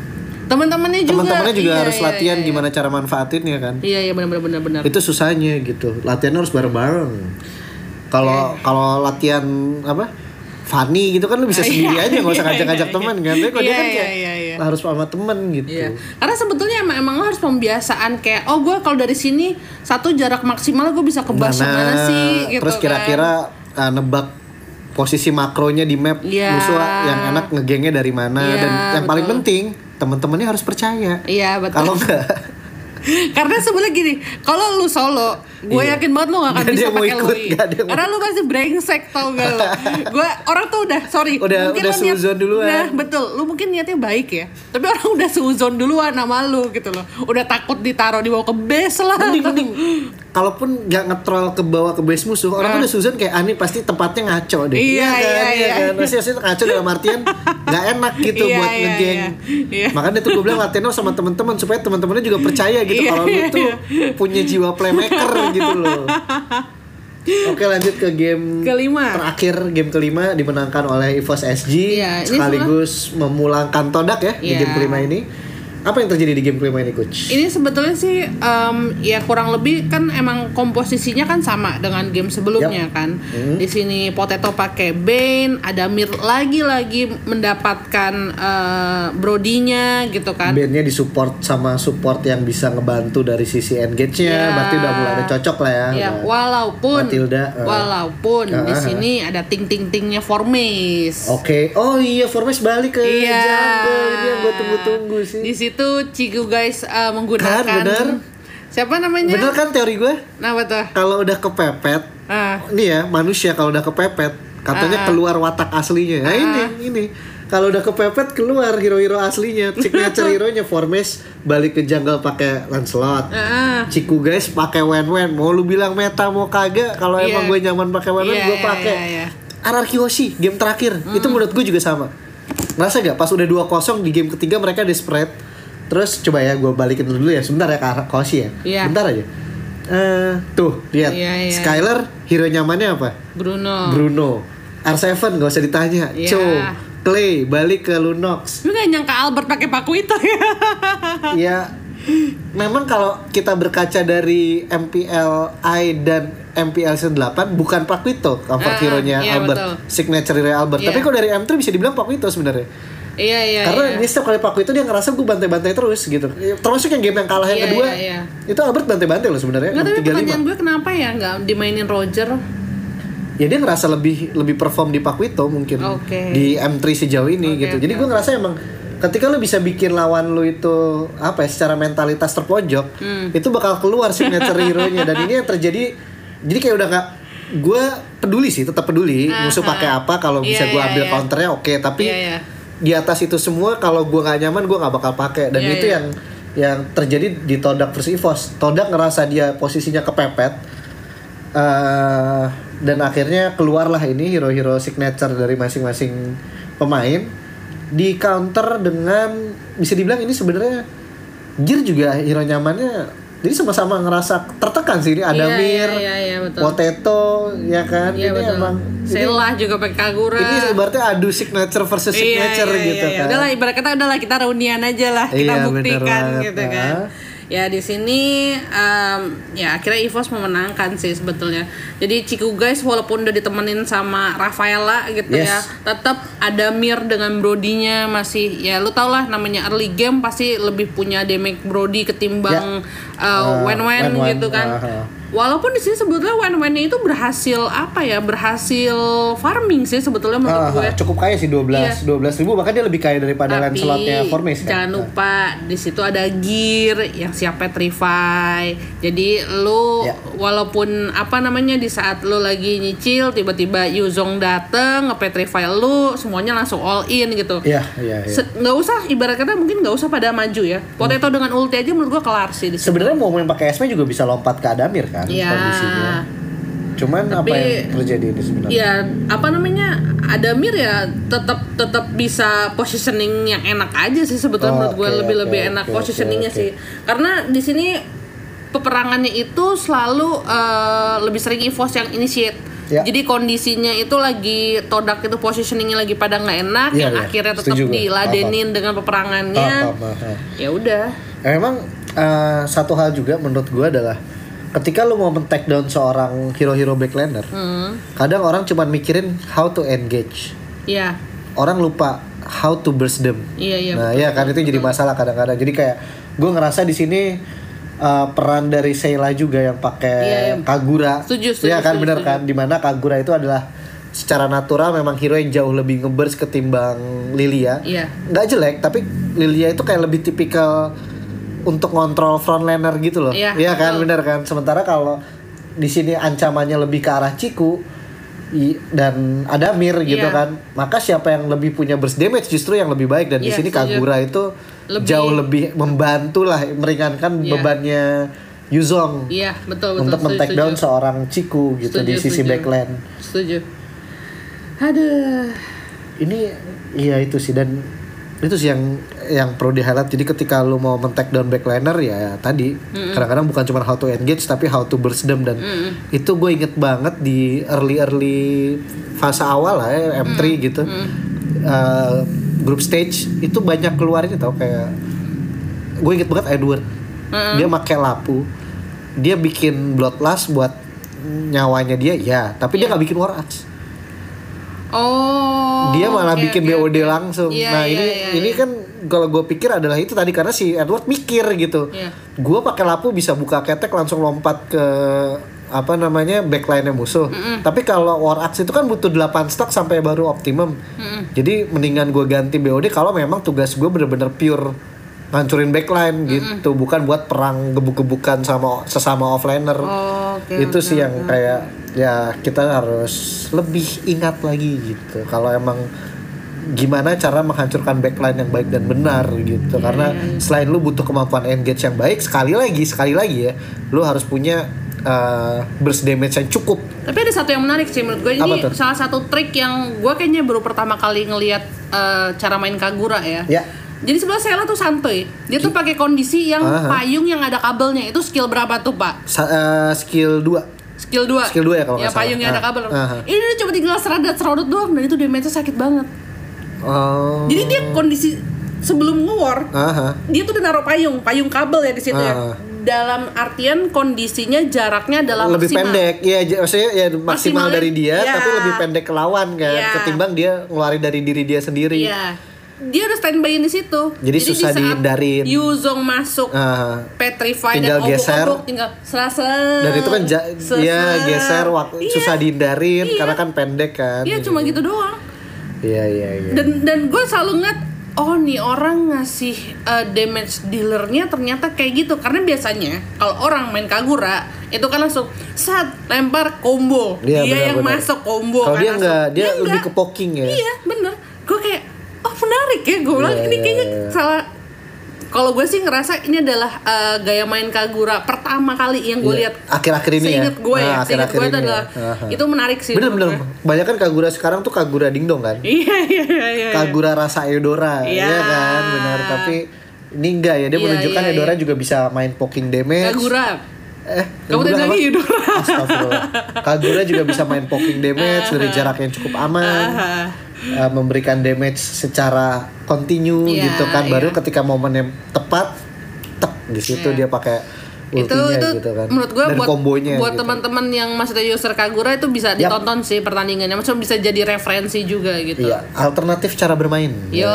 Teman-temannya juga Teman-temannya juga Iya, harus iya, latihan iya, gimana cara manfaatinnya kan. iya iya benar benar benar Itu susahnya gitu. Latihannya harus bareng-bareng. Kalau kalau latihan apa? Funny gitu kan lu bisa sendiri aja nggak usah Iya, ngajak-ngajak iya, teman iya. kan. Tapi kalau dia Iya, kan iya, kayak iya, iya. harus sama temen gitu. Iya. Karena sebetulnya emang, emang lo harus pembiasaan kayak oh gue kalau dari sini satu jarak maksimal gue bisa ke bus Mana, mana sih gitu terus kan. kira-kira uh, nebak posisi makronya di map Iya. musuh yang enak ngegengnya dari mana Iya, dan yang paling betul. penting teman-temannya harus percaya. Iya betul. Kalau enggak Karena sebenarnya gini, kalau lu solo, gue Iya. yakin banget lu gak akan ada bisa pakai Loi. Karena lu pasti brengsek tau gak lo. gue orang tuh udah sorry. Udah- mungkin udah niat- duluan. Nah, betul. Lu mungkin niatnya baik ya. Tapi orang udah suzon duluan sama lu gitu loh. Udah takut ditaruh di bawah ke base lah. mending mending kalaupun nggak ngetrol ke bawah ke base musuh orang tuh udah Susan kayak ani pasti tempatnya ngaco deh Ah. Iya, kan iya, iya iya. kan pasti ngaco dalam artian nggak enak gitu Iya, buat iya, ngegeng iya. Iya. makanya tuh gue bilang latihan sama teman-teman supaya teman-temannya juga percaya gitu Iya, kalau lu iya, tuh punya jiwa playmaker gitu loh Oke lanjut ke game Kelima. terakhir game kelima dimenangkan oleh EVOS SG Iya, ini sekaligus memulangkan Todak ya di Iya. game kelima ini. Apa yang terjadi di game kelima ini coach? Ini sebetulnya sih em, ya kurang lebih kan emang komposisinya kan sama dengan game sebelumnya kan. Hmm. Di sini Potato pakai Bane, ada Mir lagi-lagi mendapatkan eh, Brodinya gitu kan. bandnya disupport sama support yang bisa ngebantu dari sisi engage-nya Ya. berarti udah mulai ada cocok lah ya, Ya, Udah. walaupun Matilda, eh. walaupun di Ah, sini ada ting-ting-tingnya Formis. oke oh iya Formes balik ke Iya. jungle ini yang gue tunggu-tunggu sih Di situ Cigu guys eh, menggunakan Kan, bener. Siapa namanya? bener kan teori gue? Nah, betul. kalau udah kepepet Ah. ini ya manusia kalau udah kepepet katanya keluar watak aslinya. Nah ini ini. Kalau udah kepepet keluar hero-hero aslinya. Signature hero-nya Formes balik ke jungle pakai Lancelot. Ah. Ciku guys pakai wen wen mau lu bilang meta mau kagak? Kalau Iya. emang gue nyaman pakai wen wen Iya, gue iya, pakai. iya, iya. Hoshi game terakhir. Itu menurut gue juga sama. Ngerasa gak pas udah 2-0 di game ketiga mereka desperate terus coba ya gue balikin dulu ya sebentar ya ke arah Hoshi ya Iya. bentar aja Eh, tuh lihat Iya, iya. Skyler hero nyamannya apa Bruno. Bruno R7 gak usah ditanya Iya. Cho Clay balik ke Lunox Lu gak nyangka Albert pakai paku itu ya? ya memang kalau kita berkaca dari MPLI dan MPL 8 bukan Paquito comfort Ah, hero-nya iya, Albert betul. signature hero Albert Iya. tapi kalau dari M3 bisa dibilang Paquito sebenarnya iya iya. karena iya. dia setiap kali Paquito dia ngerasa gue bantai-bantai terus gitu termasuk yang game yang kalah yang Iya, kedua iya, iya. itu Albert bantai-bantai loh sebenarnya Nggak, tapi 635. pertanyaan gue kenapa ya nggak dimainin Roger? ya dia ngerasa lebih lebih perform di Paquito mungkin Oke. di M3 sejauh ini Oke, gitu. oke, Jadi gue ngerasa emang ketika lu bisa bikin lawan lu itu apa ya secara mentalitas terpojok, Hmm. itu bakal keluar signature hero-nya dan ini yang terjadi jadi kayak udah gak gue peduli sih tetap peduli musuh pakai apa kalau bisa Iya, gue iya, ambil iya. counternya oke tapi Iya, iya. Di atas itu semua kalau gue nggak nyaman gue nggak bakal pakai dan Iya, itu iya. yang yang terjadi di Todak versus EVOS Todak ngerasa dia posisinya kepepet eh dan akhirnya keluarlah ini hero-hero signature dari masing-masing pemain di counter dengan bisa dibilang ini sebenarnya Gear juga hero nyamannya jadi sama-sama ngerasa tertekan sih ini ada Iya, Mir, iya, iya, betul. Potato, ya kan? Iya ini betul. emang Selah juga pakai Kagura. ini ibaratnya adu signature versus Iya, signature iya, gitu iya, iya. kan. Udahlah ibarat kata udahlah kita reunian aja lah, kita Iya, bener buktikan banget, gitu kan. Ya di sini em, ya akhirnya Evos memenangkan sih sebetulnya. Jadi Ciku guys walaupun udah ditemenin sama Rafaela gitu Yes. ya, tetap ada Mir dengan Brodinya masih ya lu tau lah namanya early game pasti lebih punya damage Brody ketimbang uh, Uh, Wen-Wen Wen-Wen, gitu kan. aha. Walaupun di sini sebetulnya Wen-Wen itu berhasil apa ya? Berhasil farming sih sebetulnya menurut Ah, gue. cukup kaya sih 12 Iya. 12 ribu bahkan dia lebih kaya daripada Tapi Lancelotnya Formes kan. jangan lupa di situ ada gear yang siap petrify. Jadi lu Ya. walaupun apa namanya di saat lu lagi nyicil tiba-tiba Yuzong dateng ngepetrify lu semuanya langsung all in gitu. Iya, iya, iya. Se- nggak usah ibarat kata mungkin nggak usah pada maju ya. Potato dengan ulti aja menurut gua kelar sih di. Sebenarnya mau main pakai SP juga bisa lompat ke Adamir kan Iya. kondisinya. Cuman apa Tapi- yang terjadi ini sebenarnya? ya apa namanya Adamir ya tetap tetap bisa positioning yang enak aja sih sebetulnya Oh, menurut gue oke, lebih lebih enak oke, positioningnya oke, sih karena di sini peperangannya itu selalu eh, lebih sering EVOS yang initiate Ya. jadi kondisinya itu lagi todak itu positioningnya lagi pada nggak enak Iya, yang iya. akhirnya tetap Setuju diladenin dengan peperangannya ya udah Emang eh, satu hal juga menurut gue adalah ketika lu mau men-take down seorang hero-hero backlaner, hmm, kadang orang cuma mikirin how to engage. ya Orang lupa how to burst them. iya iya nah, betul. ya kan itu jadi masalah kadang-kadang. Jadi kayak gue ngerasa di sini uh, peran dari Sheila juga yang pakai Iya, iya. Kagura. Setuju, setuju, Iya kan setuju, bener setuju. kan? Di mana Kagura itu adalah secara natural memang hero yang jauh lebih ngeburst ketimbang Lilia. Iya. Nggak jelek, tapi Lilia itu kayak lebih tipikal untuk ngontrol frontliner gitu loh. Iya, kan betul. bener kan? Sementara kalau di sini ancamannya lebih ke arah Ciku i- dan ada Mir gitu Iya. kan. Maka siapa yang lebih punya burst damage justru yang lebih baik dan di Iya, sini setuju. Kagura itu Lebih- jauh lebih membantu lah meringankan Iya. bebannya Yuzong iya betul betul untuk men-take down seorang Ciku gitu di Setuju, sisi setuju. backline. setuju aduh Ini iya itu sih dan itu sih yang yang perlu di highlight. Jadi ketika lu mau men-take down backliner ya tadi. Kadang-kadang bukan cuma how to engage tapi how to burst them. Dan itu gue inget banget di early early fase awal lah ya M3 gitu. Eh, group stage itu banyak keluarnya tau. Kayak gue inget banget Edward. Dia pakai lapu. Dia bikin bloodlust buat nyawanya dia ya. Tapi dia nggak bikin war axe oh dia malah oke, bikin oke, BOD langsung. Iya, nah iya, ini iya, ini iya. kan kalau gue pikir adalah itu tadi karena si Edward mikir gitu. Iya. Gue pakai lapu bisa buka ketek langsung lompat ke apa namanya backline musuh. Tapi kalau War Axe itu kan butuh 8 stack sampai baru optimum. Jadi mendingan gue ganti BOD kalau memang tugas gue bener-bener pure ngancurin backline gitu, bukan buat perang gebuk-gebukan sama sesama offlaner. Oh, oke, itu oke, sih yang kayak ya kita harus lebih ingat lagi gitu. Kalau emang gimana cara menghancurkan backline yang baik dan benar gitu Iya, karena selain lu butuh kemampuan engage yang baik sekali lagi sekali lagi ya lu harus punya uh, burst damage yang cukup Tapi ada satu yang menarik sih menurut gue ini Apa tuh? salah satu trik yang gue kayaknya baru pertama kali ngelihat eh, cara main Kagura ya. ya Jadi sebelah Sela tuh santuy. Dia tuh pakai kondisi yang Aha. payung yang ada kabelnya. Itu skill berapa tuh, Pak? sa- uh, skill 2 Skill 2. Skill dua ya kalau Ya nggak salah. payung yang ada Ah, kabel. aha. Ini dia cuma tinggal seradat serodot doang dan itu damage-nya sakit banget. oh Jadi dia kondisi sebelum nge-war, aha dia tuh udah naruh payung, payung kabel ya di situ Ah. ya. Dalam artian kondisinya jaraknya adalah lebih maksimal. pendek ya maksudnya ya maksimal dari dia ya. tapi lebih pendek ke lawan kan Ya. ketimbang dia ngeluarin dari diri dia sendiri Iya. Dia udah standby di situ. Jadi di susah saat dihindarin. Yuzong masuk Ah. petrify Tinggal dan geser. obok-obok tinggal serasa. dan itu kan ja- ya geser waktu Iya. susah dihindarin Iya. karena kan pendek kan Iya cuma gitu doang. iya iya iya Dan dan gue selalu ngat oh nih orang ngasih uh, damage dealernya ternyata kayak gitu karena biasanya kalau orang main Kagura itu kan langsung saat lempar combo Iya, dia benar, yang benar. masuk combo Kalau kan dia langsung. nggak, dia lebih enggak. ke poking ya. iya bener gue kayak menarik ya gue bilang Iya, ini iya, kayaknya iya. salah kalau gue sih ngerasa ini adalah eh, gaya main Kagura pertama kali yang gue Iya, lihat akhir-akhir ini ya. Seinget gue ya, Nah, seinget akhir-akhir gue itu ini ya. adalah itu menarik sih. Bener bener. gue. Banyak kan Kagura sekarang tuh Kagura dingdong kan. Iya iya iya. iya. Kagura rasa Eudora, Iya. ya kan, benar. Tapi ini enggak ya, dia Iya, menunjukkan iya, Eudora iya. juga bisa main poking damage. Kagura. Eh, Kamu tadi lagi Eudora. Astagfirullah. Kagura juga bisa main poking damage dari jarak yang cukup aman. Aha. Eh, memberikan damage secara continue Iya, gitu kan. Baru iya. ketika momen yang tepat, tek di situ dia pakai itu itu gitu kan. menurut gue buat kombonya buat gitu. teman-teman yang maksudnya user Kagura itu bisa Yap. ditonton sih pertandingannya maksudnya bisa jadi referensi juga gitu Iya, alternatif cara bermain. yo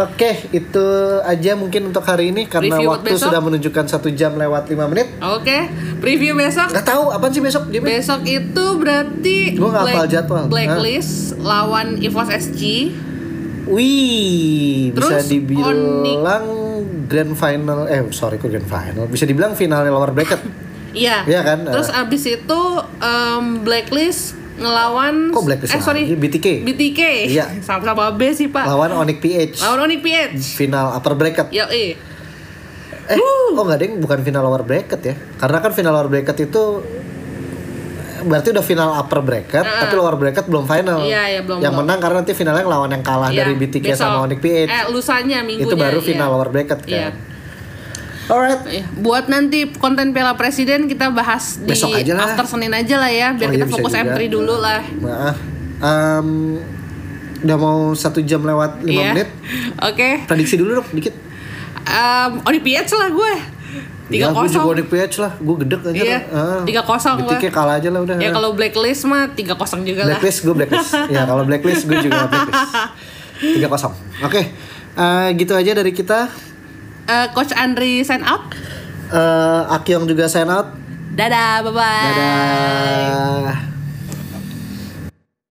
Oke, itu aja mungkin untuk hari ini karena Review buat waktu sudah menunjukkan satu jam lewat 5 menit. oke preview besok Gak tahu apa sih besok dia. besok itu berarti Gua nggak hafal jadwal. blacklist lawan EVOS SG Wih, bisa Terus dibilang grand final eh sorry kok grand final. Bisa dibilang final lower bracket. iya Iya kan? terus abis itu em, blacklist ngelawan Kok Blacklist eh sorry lagi? BTK? BTK Iya. sama-sama B sih pak Lawan Onyx PH. lawan Onyx PH Final upper bracket. yo eh Eh, oh nggak deng, bukan final lower bracket ya. Karena kan final lower bracket itu berarti udah final upper bracket, tapi lower bracket belum final. Iya, iya, belum, Yang belum. menang karena nanti finalnya lawan yang kalah Iya, dari BTK besok. sama Onyx PH. Eh, lusanya minggunya. itu baru iya. final lower bracket kan. Iya. Alright. Iya. Buat nanti konten Piala Presiden kita bahas di Besok aja lah. after Senin aja lah ya, biar Oh, iya, kita bisa fokus juga. M3 dulu lah. Nah, em, udah mau satu jam lewat 5 Iya. menit. Oke. Prediksi dulu dong dikit. Em, Onyx PH lah gue. Tiga Ya, gue juga kosong. PH lah, gue gedek aja. Iya, Ah, 3-0 BTK gua. kalah aja lah udah. Ya kalau blacklist mah 3-0 juga lah. Blacklist gue blacklist. ya kalau blacklist gue juga blacklist. Tiga kosong. Oke, Eh, gitu aja dari kita. Eh, Coach Andri sign out. Eh, Akyong juga sign out. Dadah, bye-bye. Dadah.